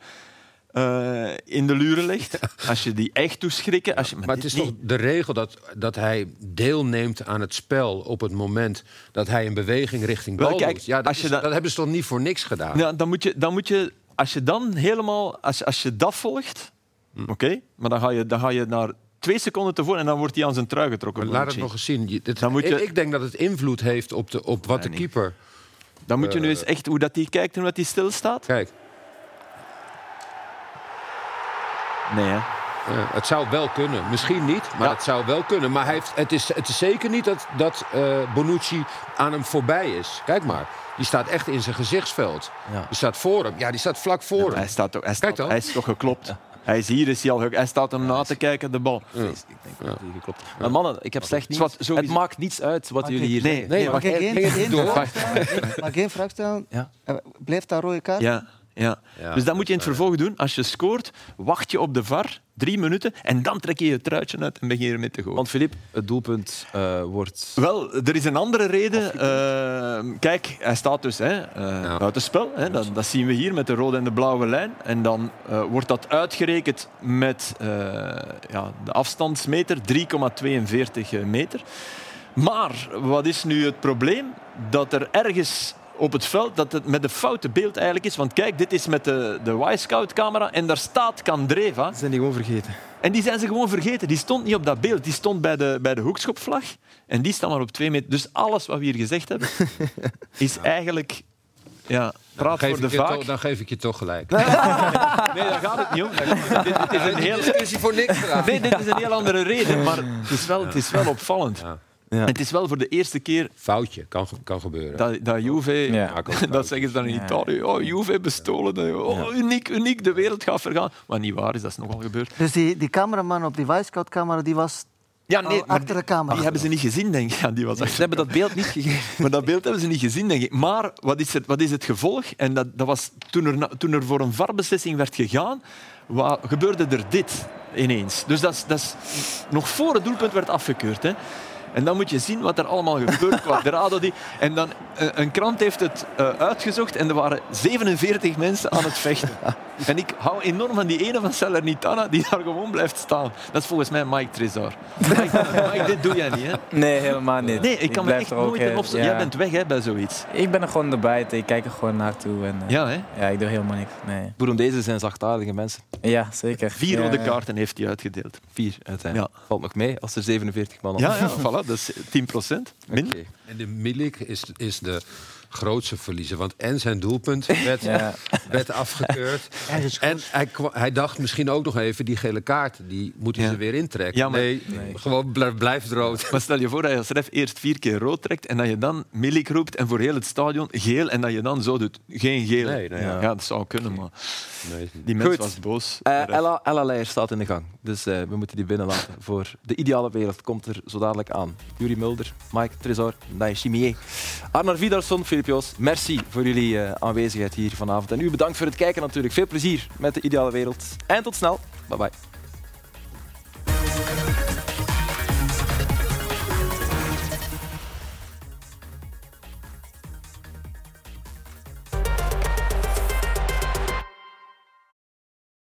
eh, in de luren legt, als je die echt doet schrikken... Als je, Maar het is toch de regel dat, dat hij deelneemt aan het spel op het moment dat hij een beweging richting bal doet. Ja, dat, als je is- dat- dat hebben ze toch niet voor niks gedaan? Ja, dan moet je, dan moet je, als je dan helemaal, als, je- als je dat volgt, Hm. oké, maar dan ga, je, dan ga je naar twee seconden tevoren en dan wordt hij aan zijn trui getrokken. Maar laat het nog eens zien. Je- dit- Dan moet je- ik, ik denk dat het invloed heeft op, de, op wat Nee, de keeper... Dan moet je nu Eh. eens echt hoe dat hij kijkt en hoe dat hij stilstaat. Kijk, Nee, hè? eh, het zou wel kunnen. Misschien niet, maar Ja. het zou wel kunnen. Maar hij heeft, het, is, het is zeker niet dat, dat eh, Bonucci aan hem voorbij is. Kijk maar, die staat echt in zijn gezichtsveld. Ja. Die staat voor hem. Ja, die staat vlak voor hem. Hij, staat, toch- hij, Kijk staat, dan. hij is toch geklopt. Hij is hier, is hij al ge- Hij staat hem na te kijken, de bal. Ik denk dat hij geklopt. Maar mannen, ik heb slecht nieuws. Het maakt niets uit wat jullie hier Nee, zeggen. nee, maar *laughs* door? vraag stellen? *laughs* Mag ik één vraag stellen? Ja. Eh, Blijft dat rode kaart? Ja, ja. Ja. Dus dat moet je in het vervolg doen. Als je scoort, wacht je op de VAR, drie minuten, en dan trek je je truitje uit en begin je ermee te gooien. Want Filip, het doelpunt eh, wordt... Wel, er is een andere reden. Eh, kijk, hij staat dus hè, Ja. buitenspel. Hè, dat, dat zien we hier met de rode en de blauwe lijn. En dan wordt dat uitgerekend met ja, de afstandsmeter, 3,42 meter. Maar wat is nu het probleem? Dat er ergens op het veld dat het met een foute beeld eigenlijk is. Want kijk, dit is met de, de Y-Scout-camera en daar staat Candreva. Ze zijn die gewoon vergeten. En die zijn ze gewoon vergeten. Die stond niet op dat beeld. Die stond bij de, bij de hoekschopvlag. En die staat maar op twee meter. Dus alles wat we hier gezegd hebben, *laughs* is eigenlijk... Ja, Dan praat geef, voor ik de je vaak. toch, dan geef ik je toch gelijk. *laughs* Nee, daar gaat het niet om. Dit, dit is een heel... discussie voor niks gedaan. Nee, dit is een heel andere reden. Maar het is wel, het is wel opvallend. Ja. Ja. Het is wel voor de eerste keer Foutje, kan, kan gebeuren. dat, dat Juve... Ja. Dat zeggen ze dan in. Italië. Oh, Juve bestolen. Oh, uniek, uniek. De wereld gaat vergaan. Wat niet waar is, dat is nogal gebeurd. Dus die, die cameraman op die Wisecout-camera, die was Ja, nee, maar achter de camera. die hebben ze niet gezien, denk ik. Ja, die was Ze achter hebben dat beeld niet gegeven. *laughs* Maar dat beeld hebben ze niet gezien, denk ik. Maar wat is het, wat is het gevolg? En dat, dat was toen er, toen er voor een VAR-beslissing werd gegaan, wa- gebeurde er dit ineens. Dus dat is, dat is nog voor het doelpunt werd afgekeurd. Hè. En dan moet je zien wat er allemaal gebeurt qua *laughs* draden. Die, en dan, eh, een krant heeft het uh, uitgezocht en er waren 47 mensen aan het vechten. *laughs* En ik hou enorm van die ene van Salernitana die daar gewoon blijft staan. Dat is volgens mij Mike Trezor. Mike, Mike, dit doe jij niet, hè? Nee, helemaal niet. Nee, ik kan me echt nooit in opzetten. Ja. Jij bent weg hè, bij zoiets. Ik ben er gewoon erbij. Ik kijk er gewoon naartoe. En, uh, ja, hè? Ja, ik doe helemaal niks. Nee. Burundezen zijn zachtaardige mensen. Ja, zeker. Vier rode kaarten heeft hij uitgedeeld. Vier uiteindelijk. Ja. Valt nog mee als er 47 man op Ja, ja voilà, dat is 10 procent. Okay. En de Milik is, is de grootste verliezer. Want en zijn doelpunt *laughs* werd, ja. werd afgekeurd. *laughs* en hij, hij, dacht misschien ook nog even, die gele kaart, die moeten ze weer intrekken. Ja, maar, nee, nee, gewoon blijft rood. Maar stel je voor dat je als ref eerst vier keer rood trekt en dat je dan Milik roept en voor heel het stadion geel en dat je dan zo doet. Geen geel. Nee, ja. ja. dat zou kunnen, maar die mens was boos. Uh, Ella, Ella Leijer staat in de gang, dus uh, we moeten die binnenlaten voor de ideale wereld. Komt er zo dadelijk aan. Juri Mulder, Mike Tresor, Naye Chimier, Arnar Vidarsson, Merci voor jullie eh, aanwezigheid hier vanavond. En u bedankt voor het kijken natuurlijk. Veel plezier met de ideale wereld. En tot snel. Bye bye.